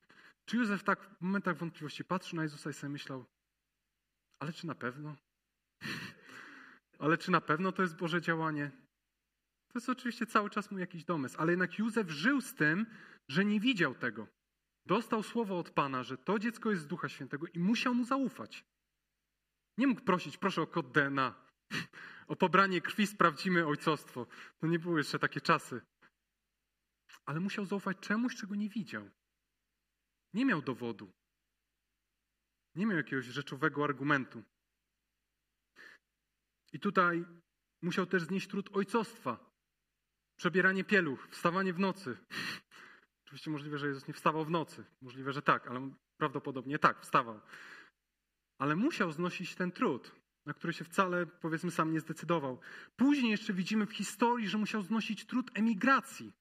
Czy Józef tak w momentach wątpliwości patrzył na Jezusa i sobie myślał, ale czy na pewno? ale czy na pewno to jest Boże działanie? To jest oczywiście cały czas mu jakiś domysł, ale jednak Józef żył z tym, że nie widział tego. Dostał słowo od Pana, że to dziecko jest z Ducha Świętego i musiał mu zaufać. Nie mógł prosić, proszę o kod DNA, o pobranie krwi sprawdzimy ojcostwo. To nie były jeszcze takie czasy. Ale musiał zaufać czemuś, czego nie widział. Nie miał dowodu. Nie miał jakiegoś rzeczowego argumentu. I tutaj musiał też znieść trud ojcostwa. Przebieranie pieluch, wstawanie w nocy. Oczywiście możliwe, że Jezus nie wstawał w nocy. Możliwe, że tak, ale prawdopodobnie tak, wstawał. Ale musiał znosić ten trud, na który się wcale, powiedzmy, sam nie zdecydował. Później jeszcze widzimy w historii, że musiał znosić trud emigracji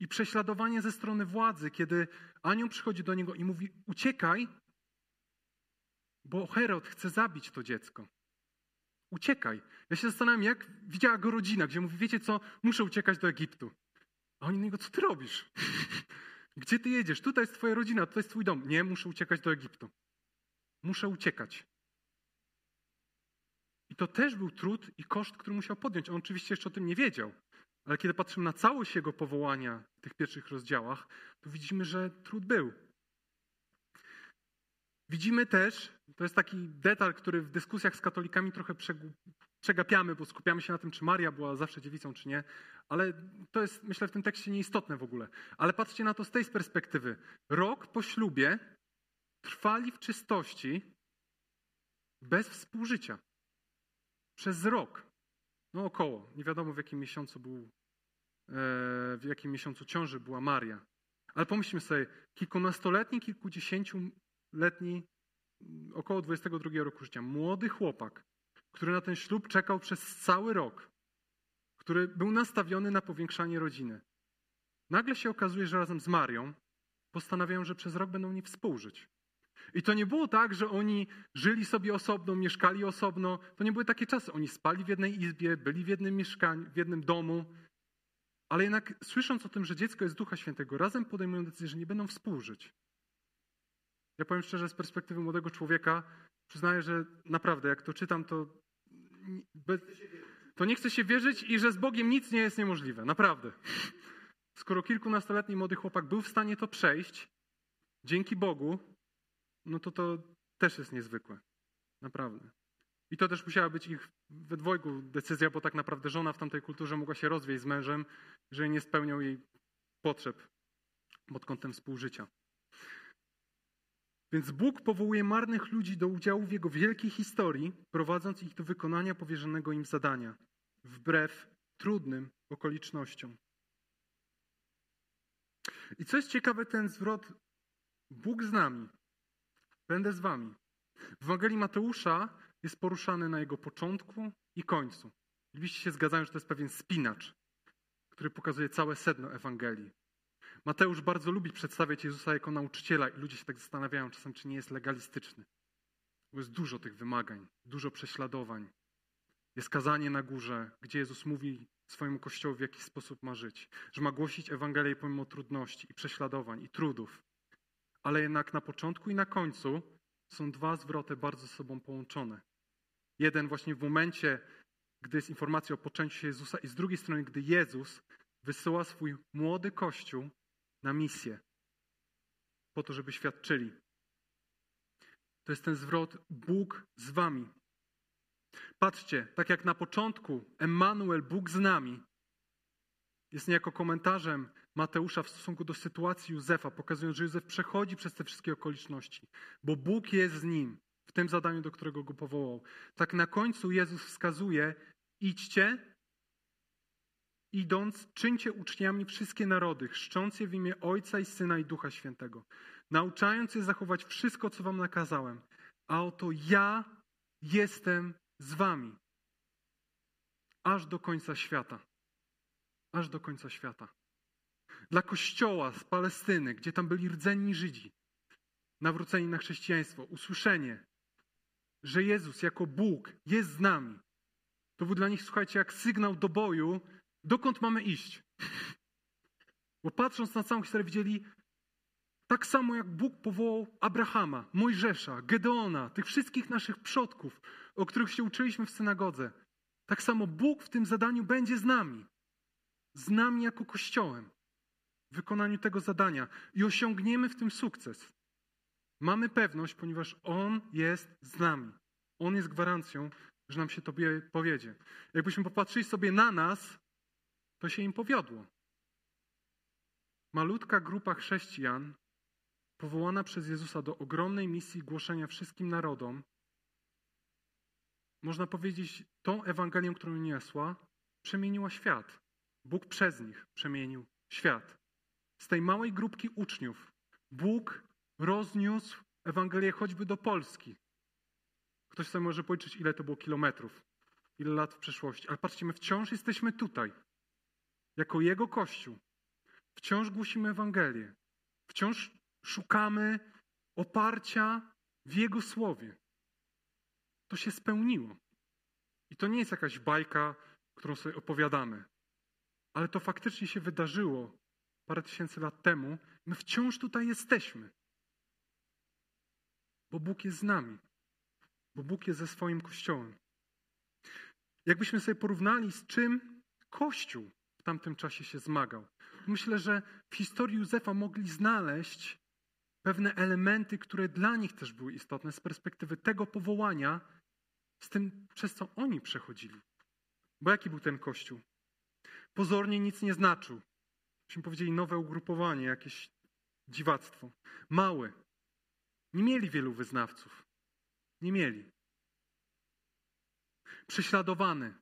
i prześladowanie ze strony władzy, kiedy anioł przychodzi do niego i mówi: Uciekaj, bo Herod chce zabić to dziecko. Uciekaj. Ja się zastanawiam, jak widziała go rodzina, gdzie mówi: Wiecie co, muszę uciekać do Egiptu. A oni do niego: Co ty robisz? Gdzie ty jedziesz? Tutaj jest twoja rodzina, tutaj jest twój dom. Nie, muszę uciekać do Egiptu. Muszę uciekać. I to też był trud i koszt, który musiał podjąć. On oczywiście jeszcze o tym nie wiedział. Ale kiedy patrzymy na całość jego powołania w tych pierwszych rozdziałach, to widzimy, że trud był. Widzimy też, to jest taki detal, który w dyskusjach z katolikami trochę przegapiamy, bo skupiamy się na tym, czy Maria była zawsze dziewicą, czy nie, ale to jest, myślę, w tym tekście nieistotne w ogóle. Ale patrzcie na to z tej perspektywy. Rok po ślubie trwali w czystości bez współżycia. Przez rok. No około. Nie wiadomo w jakim miesiącu był, e, w jakim miesiącu ciąży była Maria. Ale pomyślmy sobie, kilkunastoletni, kilkudziesięcioletni, około 22 roku życia, młody chłopak, który na ten ślub czekał przez cały rok, który był nastawiony na powiększanie rodziny. Nagle się okazuje, że razem z Marią postanawiają, że przez rok będą nie współżyć. I to nie było tak, że oni żyli sobie osobno, mieszkali osobno. To nie były takie czasy. Oni spali w jednej izbie, byli w jednym mieszkaniu, w jednym domu. Ale jednak słysząc o tym, że dziecko jest Ducha Świętego, razem podejmują decyzję, że nie będą współżyć. Ja powiem szczerze, z perspektywy młodego człowieka, przyznaję, że naprawdę, jak to czytam, to, to nie chcę się wierzyć i że z Bogiem nic nie jest niemożliwe. Naprawdę. Skoro kilkunastoletni młody chłopak był w stanie to przejść, dzięki Bogu, no to to też jest niezwykłe. Naprawdę. I to też musiała być ich we dwojgu decyzja, bo tak naprawdę żona w tamtej kulturze mogła się rozwieść z mężem, jeżeli nie spełniał jej potrzeb pod kątem współżycia. Więc Bóg powołuje marnych ludzi do udziału w Jego wielkiej historii, prowadząc ich do wykonania powierzonego im zadania, wbrew trudnym okolicznościom. I co jest ciekawe, ten zwrot Bóg z nami Będę z wami. W Ewangelii Mateusza jest poruszany na jego początku i końcu. Oczywiście się zgadzają, że to jest pewien spinacz, który pokazuje całe sedno Ewangelii. Mateusz bardzo lubi przedstawiać Jezusa jako nauczyciela i ludzie się tak zastanawiają czasem, czy nie jest legalistyczny. Bo jest dużo tych wymagań, dużo prześladowań. Jest kazanie na górze, gdzie Jezus mówi swojemu kościołowi, w jaki sposób ma żyć. Że ma głosić Ewangelię pomimo trudności i prześladowań i trudów ale jednak na początku i na końcu są dwa zwroty bardzo ze sobą połączone. Jeden właśnie w momencie, gdy jest informacja o poczęciu się Jezusa, i z drugiej strony, gdy Jezus wysyła swój młody kościół na misję, po to, żeby świadczyli. To jest ten zwrot Bóg z wami. Patrzcie, tak jak na początku Emmanuel, Bóg z nami, jest niejako komentarzem Mateusza w stosunku do sytuacji Józefa, pokazując, że Józef przechodzi przez te wszystkie okoliczności, bo Bóg jest z nim w tym zadaniu, do którego go powołał. Tak na końcu Jezus wskazuje: idźcie, idąc, czyńcie uczniami wszystkie narody, chrzcząc je w imię Ojca i Syna i Ducha Świętego, nauczając je zachować wszystko, co wam nakazałem. A oto ja jestem z wami, aż do końca świata. Aż do końca świata dla kościoła z Palestyny, gdzie tam byli rdzenni Żydzi, nawróceni na chrześcijaństwo, usłyszenie, że Jezus jako Bóg jest z nami. To był dla nich, słuchajcie, jak sygnał do boju, dokąd mamy iść. Bo patrząc na całą historię, widzieli, tak samo jak Bóg powołał Abrahama, Mojżesza, Gedeona, tych wszystkich naszych przodków, o których się uczyliśmy w synagodze, tak samo Bóg w tym zadaniu będzie z nami. Z nami jako Kościołem. W wykonaniu tego zadania. I osiągniemy w tym sukces. Mamy pewność, ponieważ On jest z nami. On jest gwarancją, że nam się Tobie powiedzie. Jakbyśmy popatrzyli sobie na nas, to się im powiodło. Malutka grupa chrześcijan, powołana przez Jezusa do ogromnej misji głoszenia wszystkim narodom, można powiedzieć, tą Ewangelię, którą niosła, przemieniła świat. Bóg przez nich przemienił świat. Z tej małej grupki uczniów Bóg rozniósł Ewangelię choćby do Polski. Ktoś sobie może policzyć, ile to było kilometrów, ile lat w przeszłości. Ale patrzcie, my wciąż jesteśmy tutaj, jako Jego Kościół. Wciąż głosimy Ewangelię. Wciąż szukamy oparcia w Jego Słowie. To się spełniło. I to nie jest jakaś bajka, którą sobie opowiadamy. Ale to faktycznie się wydarzyło parę tysięcy lat temu. My wciąż tutaj jesteśmy. Bo Bóg jest z nami. Bo Bóg jest ze swoim Kościołem. Jakbyśmy sobie porównali, z czym Kościół w tamtym czasie się zmagał. Myślę, że w historii Józefa mogli znaleźć pewne elementy, które dla nich też były istotne z perspektywy tego powołania, z tym, przez co oni przechodzili. Bo jaki był ten kościół? Pozornie nic nie znaczył. Myśmy powiedzieli nowe ugrupowanie, jakieś dziwactwo. Mały. Nie mieli wielu wyznawców. Nie mieli. Prześladowany.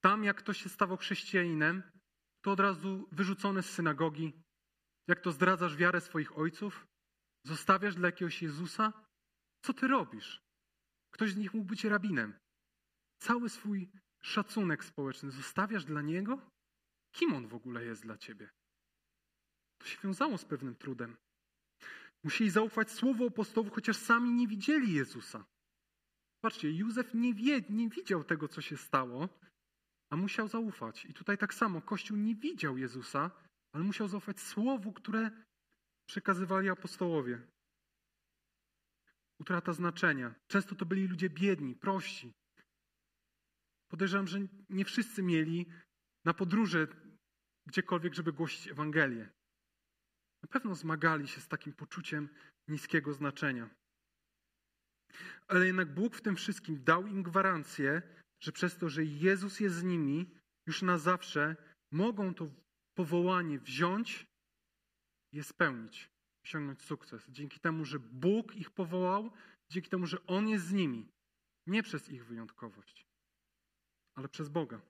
Tam, jak ktoś się stawał chrześcijaninem, to od razu wyrzucony z synagogi. Jak to zdradzasz wiarę swoich ojców? Zostawiasz dla jakiegoś Jezusa? Co ty robisz? Ktoś z nich mógł być rabinem. Cały swój szacunek społeczny zostawiasz dla niego? Kim on w ogóle jest dla ciebie? To się wiązało z pewnym trudem. Musieli zaufać słowu apostołów, chociaż sami nie widzieli Jezusa. Patrzcie, Józef nie, wie, nie widział tego, co się stało, a musiał zaufać. I tutaj tak samo, Kościół nie widział Jezusa, ale musiał zaufać słowu, które przekazywali apostołowie. Utrata znaczenia. Często to byli ludzie biedni, prości. Podejrzewam, że nie wszyscy mieli na podróże gdziekolwiek, żeby głosić Ewangelię. Na pewno zmagali się z takim poczuciem niskiego znaczenia. Ale jednak Bóg w tym wszystkim dał im gwarancję, że przez to, że Jezus jest z nimi, już na zawsze mogą to powołanie wziąć i je spełnić, osiągnąć sukces. Dzięki temu, że Bóg ich powołał, dzięki temu, że On jest z nimi. Nie przez ich wyjątkowość, ale przez Boga.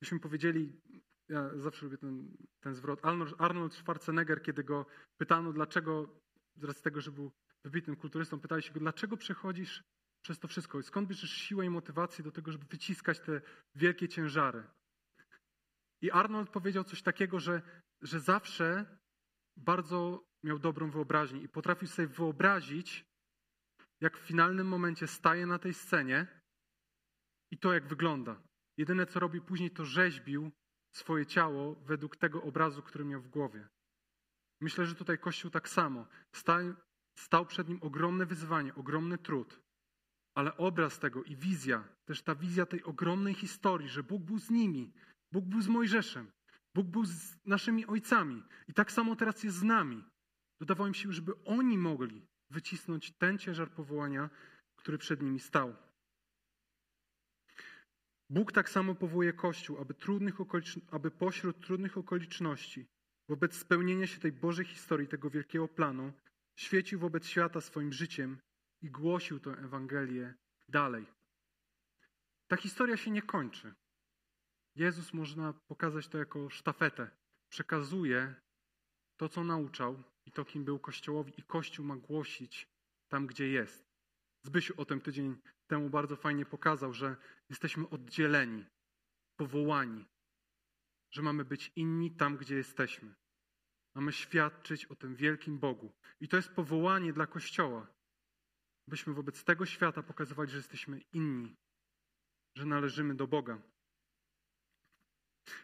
Myśmy powiedzieli, ja zawsze lubię ten, ten zwrot, Arnold Schwarzenegger, kiedy go pytano, dlaczego, z racji tego, że był wybitnym kulturystą, pytali się go, dlaczego przechodzisz przez to wszystko? Skąd bierzesz siłę i motywację do tego, żeby wyciskać te wielkie ciężary? I Arnold powiedział coś takiego, że, że zawsze bardzo miał dobrą wyobraźnię i potrafił sobie wyobrazić, jak w finalnym momencie staje na tej scenie i to, jak wygląda. Jedyne, co robi później, to rzeźbił swoje ciało według tego obrazu, który miał w głowie. Myślę, że tutaj Kościół tak samo. Stał, stał przed nim ogromne wyzwanie, ogromny trud. Ale obraz tego i wizja, też ta wizja tej ogromnej historii, że Bóg był z nimi, Bóg był z Mojżeszem, Bóg był z naszymi ojcami i tak samo teraz jest z nami. Dodawało im się, żeby oni mogli wycisnąć ten ciężar powołania, który przed nimi stał. Bóg tak samo powołuje Kościół, aby, trudnych aby pośród trudnych okoliczności, wobec spełnienia się tej Bożej historii, tego wielkiego planu, świecił wobec świata swoim życiem i głosił tę Ewangelię dalej. Ta historia się nie kończy. Jezus można pokazać to jako sztafetę. Przekazuje to, co nauczał i to, kim był Kościołowi, i Kościół ma głosić tam, gdzie jest. Zbysiu o tym tydzień temu bardzo fajnie pokazał, że jesteśmy oddzieleni, powołani, że mamy być inni tam, gdzie jesteśmy. Mamy świadczyć o tym wielkim Bogu. I to jest powołanie dla Kościoła, byśmy wobec tego świata pokazywali, że jesteśmy inni, że należymy do Boga.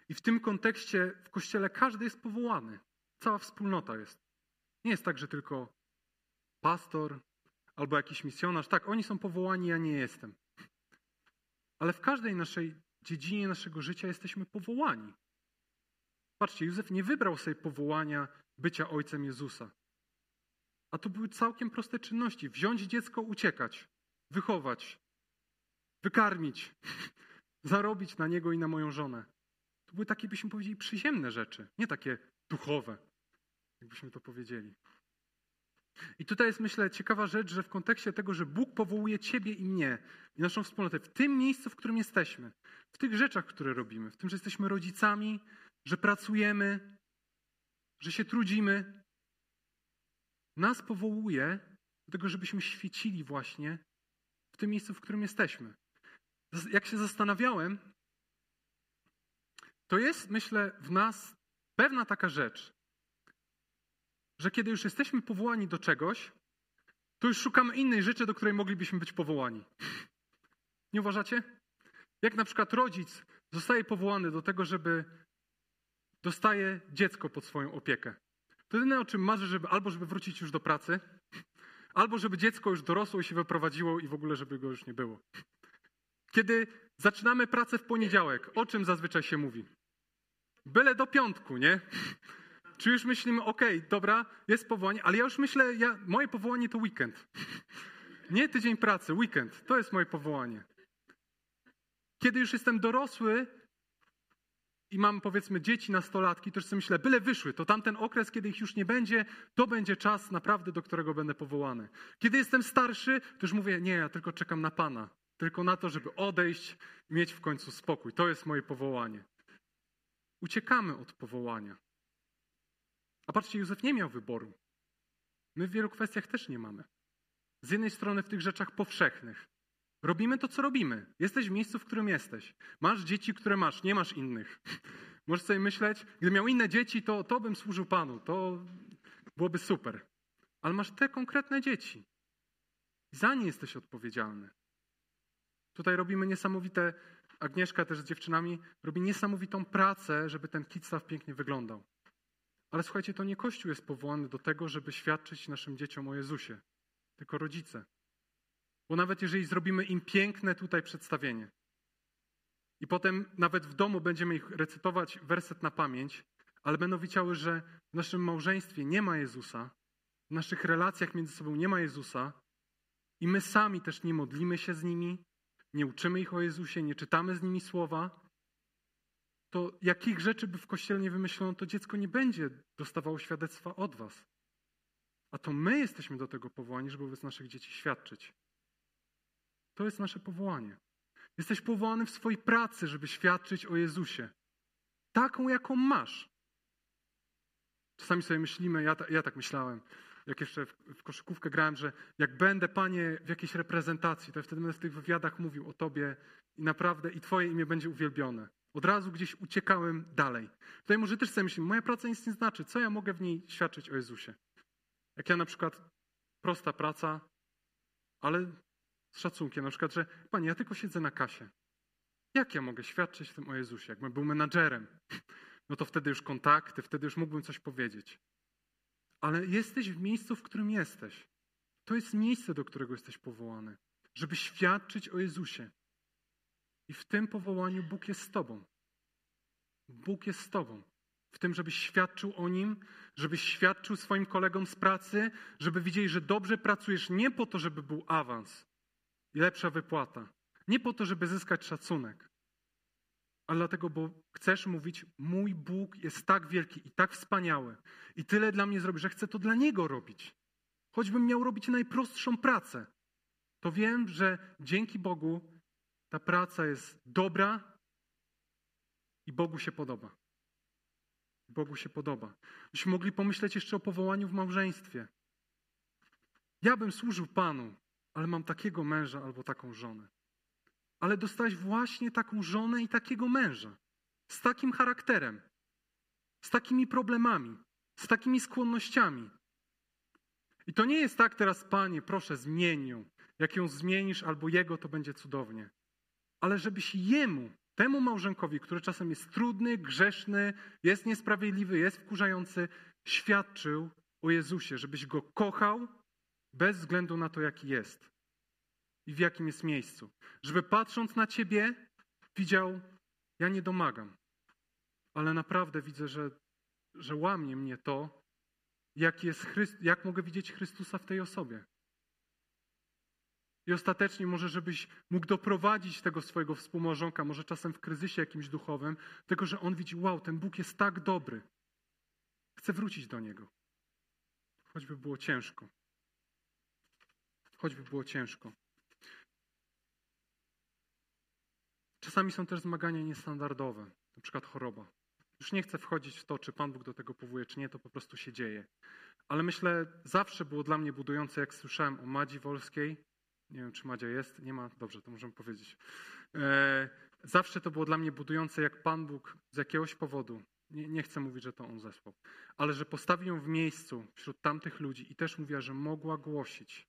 I w tym kontekście w kościele każdy jest powołany. Cała wspólnota jest. Nie jest tak, że tylko pastor albo jakiś misjonarz. Tak, oni są powołani, ja nie jestem. Ale w każdej naszej dziedzinie naszego życia jesteśmy powołani. Patrzcie, Józef nie wybrał sobie powołania bycia ojcem Jezusa. A to były całkiem proste czynności. Wziąć dziecko, uciekać, wychować, wykarmić, zarobić na niego i na moją żonę. To były takie, byśmy powiedzieli, przyziemne rzeczy, nie takie duchowe, jakbyśmy to powiedzieli. I tutaj jest, myślę, ciekawa rzecz, że w kontekście tego, że Bóg powołuje Ciebie i mnie i naszą wspólnotę w tym miejscu, w którym jesteśmy, w tych rzeczach, które robimy, w tym, że jesteśmy rodzicami, że pracujemy, że się trudzimy, nas powołuje do tego, żebyśmy świecili właśnie w tym miejscu, w którym jesteśmy. Jak się zastanawiałem, to jest, myślę, w nas pewna taka rzecz, że kiedy już jesteśmy powołani do czegoś, to już szukamy innej rzeczy, do której moglibyśmy być powołani. Nie uważacie? Jak na przykład rodzic zostaje powołany do tego, żeby dostaje dziecko pod swoją opiekę. To jedyne, o czym marzy, żeby albo żeby wrócić już do pracy, albo żeby dziecko już dorosło i się wyprowadziło i w ogóle, żeby go już nie było. Kiedy zaczynamy pracę w poniedziałek, o czym zazwyczaj się mówi? Byle do piątku, nie? Czy już myślimy, okej, okay, dobra, jest powołanie, ale ja już myślę, ja, moje powołanie to weekend. Nie tydzień pracy, weekend. To jest moje powołanie. Kiedy już jestem dorosły i mam powiedzmy dzieci, nastolatki, to już sobie myślę, byle wyszły, to tamten okres, kiedy ich już nie będzie, to będzie czas naprawdę, do którego będę powołany. Kiedy jestem starszy, to już mówię, nie, ja tylko czekam na Pana. Tylko na to, żeby odejść mieć w końcu spokój. To jest moje powołanie. Uciekamy od powołania. A patrzcie, Józef nie miał wyboru. My w wielu kwestiach też nie mamy. Z jednej strony w tych rzeczach powszechnych. Robimy to, co robimy. Jesteś w miejscu, w którym jesteś. Masz dzieci, które masz, nie masz innych. Możesz sobie myśleć, gdybym miał inne dzieci, to, to bym służył Panu. To byłoby super. Ale masz te konkretne dzieci. Za nie jesteś odpowiedzialny. Tutaj robimy niesamowite, Agnieszka też z dziewczynami robi niesamowitą pracę, żeby ten kitstaw pięknie wyglądał. Ale słuchajcie, to nie Kościół jest powołany do tego, żeby świadczyć naszym dzieciom o Jezusie, tylko rodzice. Bo nawet jeżeli zrobimy im piękne tutaj przedstawienie i potem nawet w domu będziemy ich recytować werset na pamięć, ale będą wiedziały, że w naszym małżeństwie nie ma Jezusa, w naszych relacjach między sobą nie ma Jezusa i my sami też nie modlimy się z nimi, nie uczymy ich o Jezusie, nie czytamy z nimi słowa, to jakich rzeczy by w kościele nie wymyślono, to dziecko nie będzie dostawało świadectwa od was. A to my jesteśmy do tego powołani, żeby wobec naszych dzieci świadczyć. To jest nasze powołanie. Jesteś powołany w swojej pracy, żeby świadczyć o Jezusie. Taką, jaką masz. Czasami sobie myślimy, ja, ja tak myślałem, jak jeszcze w, w, koszykówkę grałem, że jak będę, Panie, w jakiejś reprezentacji, to wtedy będę w tych wywiadach mówił o Tobie i naprawdę i Twoje imię będzie uwielbione. Od razu gdzieś uciekałem dalej. Tutaj może też sobie myślimy, moja praca nic nie znaczy. Co ja mogę w niej świadczyć o Jezusie? Jak ja na przykład, prosta praca, ale z szacunkiem, na przykład, że Panie, ja tylko siedzę na kasie. Jak ja mogę świadczyć w tym o Jezusie? Jakbym był menadżerem, no to wtedy już kontakty, wtedy już mógłbym coś powiedzieć. Ale jesteś w miejscu, w którym jesteś. To jest miejsce, do którego jesteś powołany, żeby świadczyć o Jezusie. I w tym powołaniu Bóg jest z Tobą. Bóg jest z Tobą. W tym, żebyś świadczył o Nim, żebyś świadczył swoim kolegom z pracy, żeby widzieli, że dobrze pracujesz nie po to, żeby był awans i lepsza wypłata. Nie po to, żeby zyskać szacunek, ale dlatego, bo chcesz mówić, mój Bóg jest tak wielki i tak wspaniały i tyle dla mnie zrobi, że chcę to dla Niego robić. Choćbym miał robić najprostszą pracę, to wiem, że dzięki Bogu ta praca jest dobra i Bogu się podoba. Bogu się podoba. Byśmy mogli pomyśleć jeszcze o powołaniu w małżeństwie. Ja bym służył Panu, ale mam takiego męża albo taką żonę. Ale dostałeś właśnie taką żonę i takiego męża. Z takim charakterem, z takimi problemami, z takimi skłonnościami. I to nie jest tak teraz, Panie, proszę, zmień ją. Jak ją zmienisz albo jego, to będzie cudownie ale żebyś Jemu temu małżonkowi, który czasem jest trudny, grzeszny, jest niesprawiedliwy, jest wkurzający, świadczył o Jezusie, żebyś go kochał bez względu na to, jaki jest i w jakim jest miejscu. Żeby patrząc na ciebie, widział, ja nie domagam, ale naprawdę widzę, że, że łamie mnie to, jak, jest Chryst, jak mogę widzieć Chrystusa w tej osobie. I ostatecznie może, żebyś mógł doprowadzić tego swojego współmałżonka, może czasem w kryzysie jakimś duchowym, tego, że on widzi, wow, ten Bóg jest tak dobry. Chcę wrócić do Niego. Choćby było ciężko. Choćby było ciężko. Czasami są też zmagania niestandardowe, na przykład choroba. Już nie chcę wchodzić w to, czy Pan Bóg do tego powołuje, czy nie, to po prostu się dzieje. Ale myślę, zawsze było dla mnie budujące, jak słyszałem o Madzi Wolskiej. Nie wiem, czy Madzia jest. Nie ma? Dobrze, to możemy powiedzieć. E, zawsze to było dla mnie budujące, jak Pan Bóg z jakiegoś powodu, nie, nie chcę mówić, że to On zesłał, ale że postawił ją w miejscu wśród tamtych ludzi i też mówiła, że mogła głosić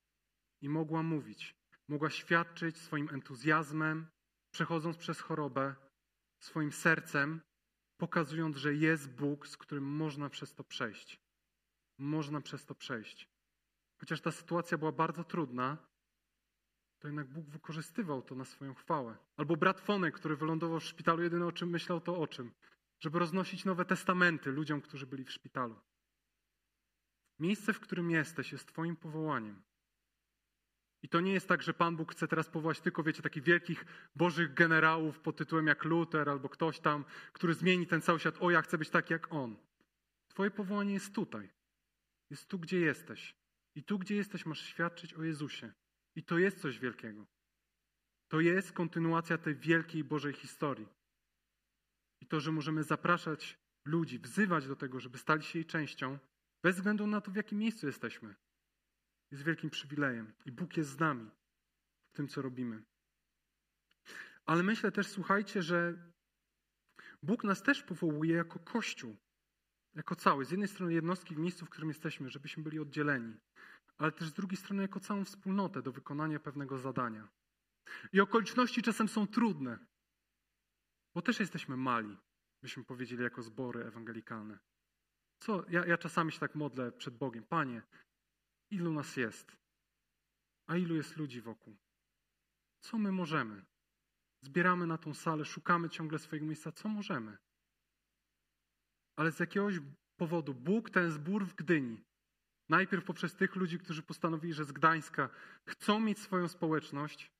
i mogła mówić. Mogła świadczyć swoim entuzjazmem, przechodząc przez chorobę, swoim sercem, pokazując, że jest Bóg, z którym można przez to przejść. Można przez to przejść. Chociaż ta sytuacja była bardzo trudna, to jednak Bóg wykorzystywał to na swoją chwałę. Albo brat Fonek, który wylądował w szpitalu, jedyne o czym myślał, to o czym? Żeby roznosić nowe testamenty ludziom, którzy byli w szpitalu. Miejsce, w którym jesteś, jest Twoim powołaniem. I to nie jest tak, że Pan Bóg chce teraz powołać tylko, wiecie, takich wielkich bożych generałów pod tytułem jak Luther albo ktoś tam, który zmieni ten cały świat. O, ja chcę być taki jak on. Twoje powołanie jest tutaj. Jest tu, gdzie jesteś. I tu, gdzie jesteś, masz świadczyć o Jezusie. I to jest coś wielkiego. To jest kontynuacja tej wielkiej Bożej historii. I to, że możemy zapraszać ludzi, wzywać do tego, żeby stali się jej częścią, bez względu na to, w jakim miejscu jesteśmy jest wielkim przywilejem i Bóg jest z nami w tym, co robimy. Ale myślę też, słuchajcie, że Bóg nas też powołuje jako Kościół, jako cały. Z jednej strony jednostki w miejscu, w którym jesteśmy, żebyśmy byli oddzieleni, ale też z drugiej strony jako całą wspólnotę do wykonania pewnego zadania. I okoliczności czasem są trudne, bo też jesteśmy mali, byśmy powiedzieli, jako zbory ewangelikalne. Co? Ja, ja czasami się tak modlę przed Bogiem. Panie, Ilu nas jest? A ilu jest ludzi wokół? Co my możemy? Zbieramy na tą salę, szukamy ciągle swojego miejsca. Co możemy? Ale z jakiegoś powodu Bóg ten zbór w Gdyni, najpierw poprzez tych ludzi, którzy postanowili, że z Gdańska chcą mieć swoją społeczność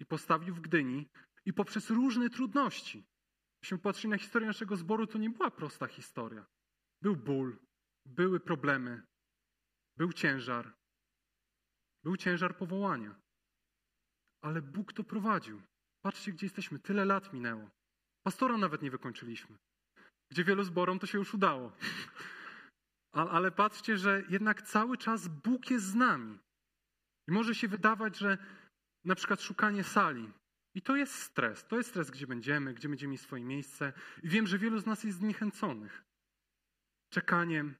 i postawił w Gdyni, i poprzez różne trudności. Jeśli patrzyli na historię naszego zboru, to nie była prosta historia. Był ból, były problemy, był ciężar. Był ciężar powołania. Ale Bóg to prowadził. Patrzcie, gdzie jesteśmy. Tyle lat minęło. Pastora nawet nie wykończyliśmy. Gdzie wielu zborom to się już udało. Ale patrzcie, że jednak cały czas Bóg jest z nami. I może się wydawać, że na przykład szukanie sali. I to jest stres. To jest stres, gdzie będziemy, gdzie będziemy mieć swoje miejsce. I wiem, że wielu z nas jest zniechęconych. Czekaniem,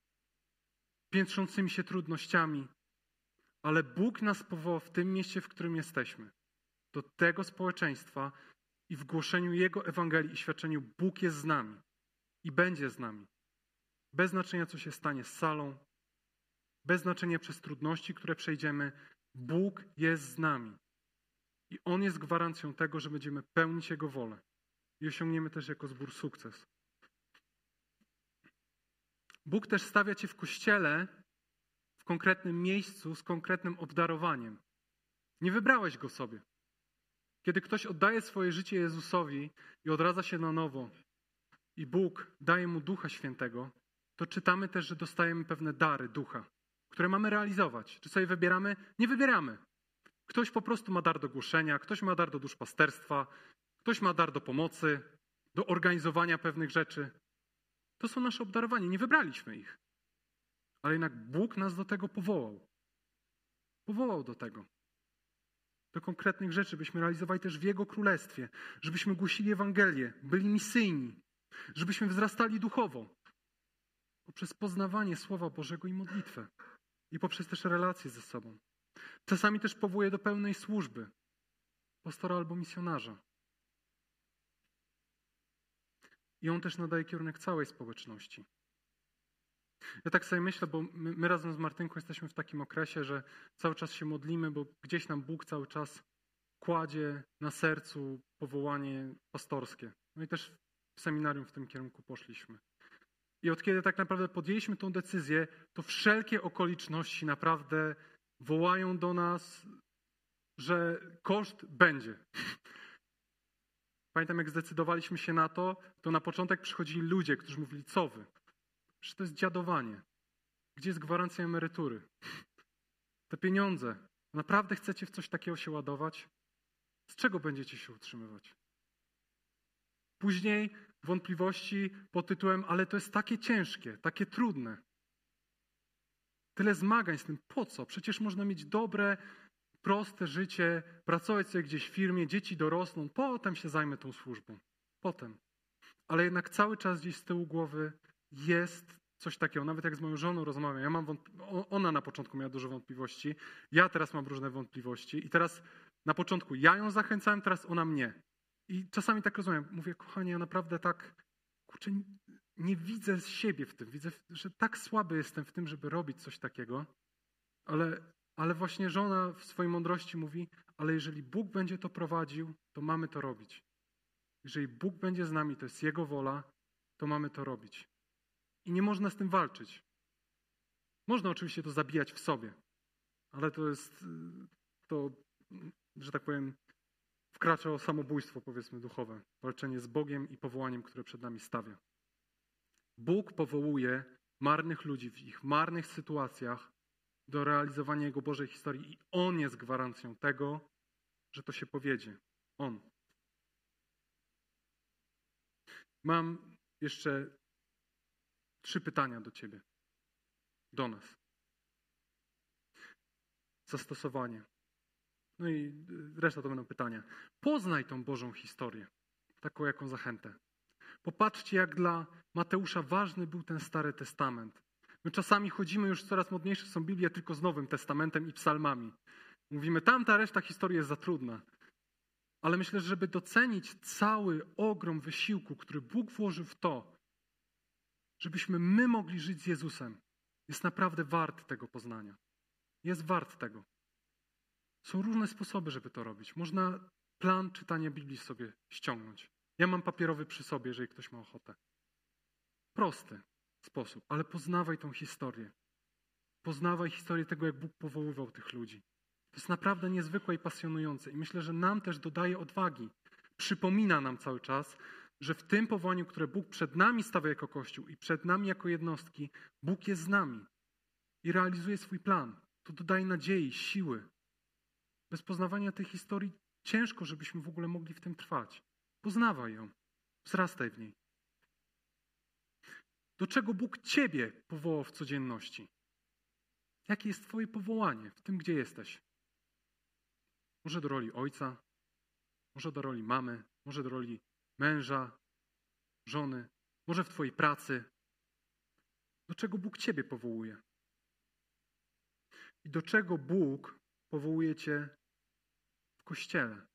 piętrzącymi się trudnościami, ale Bóg nas powołał w tym mieście, w którym jesteśmy, do tego społeczeństwa i w głoszeniu Jego Ewangelii i świadczeniu Bóg jest z nami i będzie z nami. Bez znaczenia, co się stanie z salą, bez znaczenia przez trudności, które przejdziemy, Bóg jest z nami. I On jest gwarancją tego, że będziemy pełnić Jego wolę i osiągniemy też jako zbór sukces. Bóg też stawia cię w kościele w konkretnym miejscu z konkretnym obdarowaniem. Nie wybrałeś go sobie. Kiedy ktoś oddaje swoje życie Jezusowi i odradza się na nowo, i Bóg daje mu Ducha Świętego, to czytamy też, że dostajemy pewne dary Ducha, które mamy realizować. Czy sobie wybieramy? Nie wybieramy. Ktoś po prostu ma dar do głoszenia, ktoś ma dar do duszpasterstwa, ktoś ma dar do pomocy, do organizowania pewnych rzeczy. To są nasze obdarowania, nie wybraliśmy ich. Ale jednak Bóg nas do tego powołał. Powołał do tego. Do konkretnych rzeczy, byśmy realizowali też w Jego królestwie, żebyśmy głosili Ewangelię, byli misyjni, żebyśmy wzrastali duchowo. Poprzez poznawanie Słowa Bożego i modlitwę. I poprzez też relacje ze sobą. Czasami też powołuje do pełnej służby pastora albo misjonarza. I on też nadaje kierunek całej społeczności. Ja tak sobie myślę, bo my, my, razem z Martynką jesteśmy w takim okresie, że cały czas się modlimy, bo gdzieś nam Bóg cały czas kładzie na sercu powołanie pastorskie. No i też w seminarium w tym kierunku poszliśmy. I od kiedy tak naprawdę podjęliśmy tą decyzję, to wszelkie okoliczności naprawdę wołają do nas, że koszt będzie. Pamiętam, jak zdecydowaliśmy się na to, to na początek przychodzili ludzie, którzy mówili, co wy? Że to jest dziadowanie. Gdzie jest gwarancja emerytury? Te pieniądze. Naprawdę chcecie w coś takiego się ładować? Z czego będziecie się utrzymywać? Później wątpliwości pod tytułem, ale to jest takie ciężkie, takie trudne. Tyle zmagań z tym. Po co? Przecież można mieć dobre, proste życie, pracować sobie gdzieś w firmie, dzieci dorosną, potem się zajmę tą służbą. Potem. Ale jednak cały czas gdzieś z tyłu głowy jest coś takiego. Nawet jak z moją żoną rozmawiam, ja mam wątp- ona na początku miała dużo wątpliwości, ja teraz mam różne wątpliwości i teraz na początku ja ją zachęcałem, teraz ona mnie. I czasami tak rozumiem, mówię, kochanie, ja naprawdę tak, kurczę, nie widzę siebie w tym. Widzę, że tak słaby jestem w tym, żeby robić coś takiego, ale, ale właśnie żona w swojej mądrości mówi, ale jeżeli Bóg będzie to prowadził, to mamy to robić. Jeżeli Bóg będzie z nami, to jest Jego wola, to mamy to robić. I nie można z tym walczyć. Można oczywiście to zabijać w sobie, ale to jest to, że tak powiem, wkracza o samobójstwo, powiedzmy, duchowe. Walczenie z Bogiem i powołaniem, które przed nami stawia. Bóg powołuje marnych ludzi w ich marnych sytuacjach do realizowania Jego Bożej historii i On jest gwarancją tego, że to się powiedzie. On. Mam jeszcze trzy pytania do Ciebie, do nas. Zastosowanie. No i reszta to będą pytania. Poznaj tą Bożą historię, taką jaką zachętę. Popatrzcie, jak dla Mateusza ważny był ten Stary Testament. My czasami chodzimy już coraz modniejsze są Biblie tylko z Nowym Testamentem i psalmami. Mówimy, tamta reszta historii jest za trudna. Ale myślę, że żeby docenić cały ogrom wysiłku, który Bóg włożył w to, żebyśmy my mogli żyć z Jezusem, jest naprawdę wart tego poznania. Jest wart tego. Są różne sposoby, żeby to robić. Można plan czytania Biblii sobie ściągnąć. Ja mam papierowy przy sobie, jeżeli ktoś ma ochotę. Prosty sposób, ale poznawaj tą historię. Poznawaj historię tego, jak Bóg powoływał tych ludzi. To jest naprawdę niezwykłe i pasjonujące. I myślę, że nam też dodaje odwagi. Przypomina nam cały czas, że w tym powołaniu, które Bóg przed nami stawia jako Kościół i przed nami jako jednostki, Bóg jest z nami i realizuje swój plan. To dodaje nadziei, siły. Bez poznawania tej historii ciężko, żebyśmy w ogóle mogli w tym trwać. Poznawaj ją, wzrastaj w niej. Do czego Bóg Ciebie powołał w codzienności? Jakie jest Twoje powołanie w tym, gdzie jesteś? Może do roli ojca, może do roli mamy, może do roli męża, żony, może w Twojej pracy. Do czego Bóg Ciebie powołuje? I do czego Bóg powołuje Cię w kościele?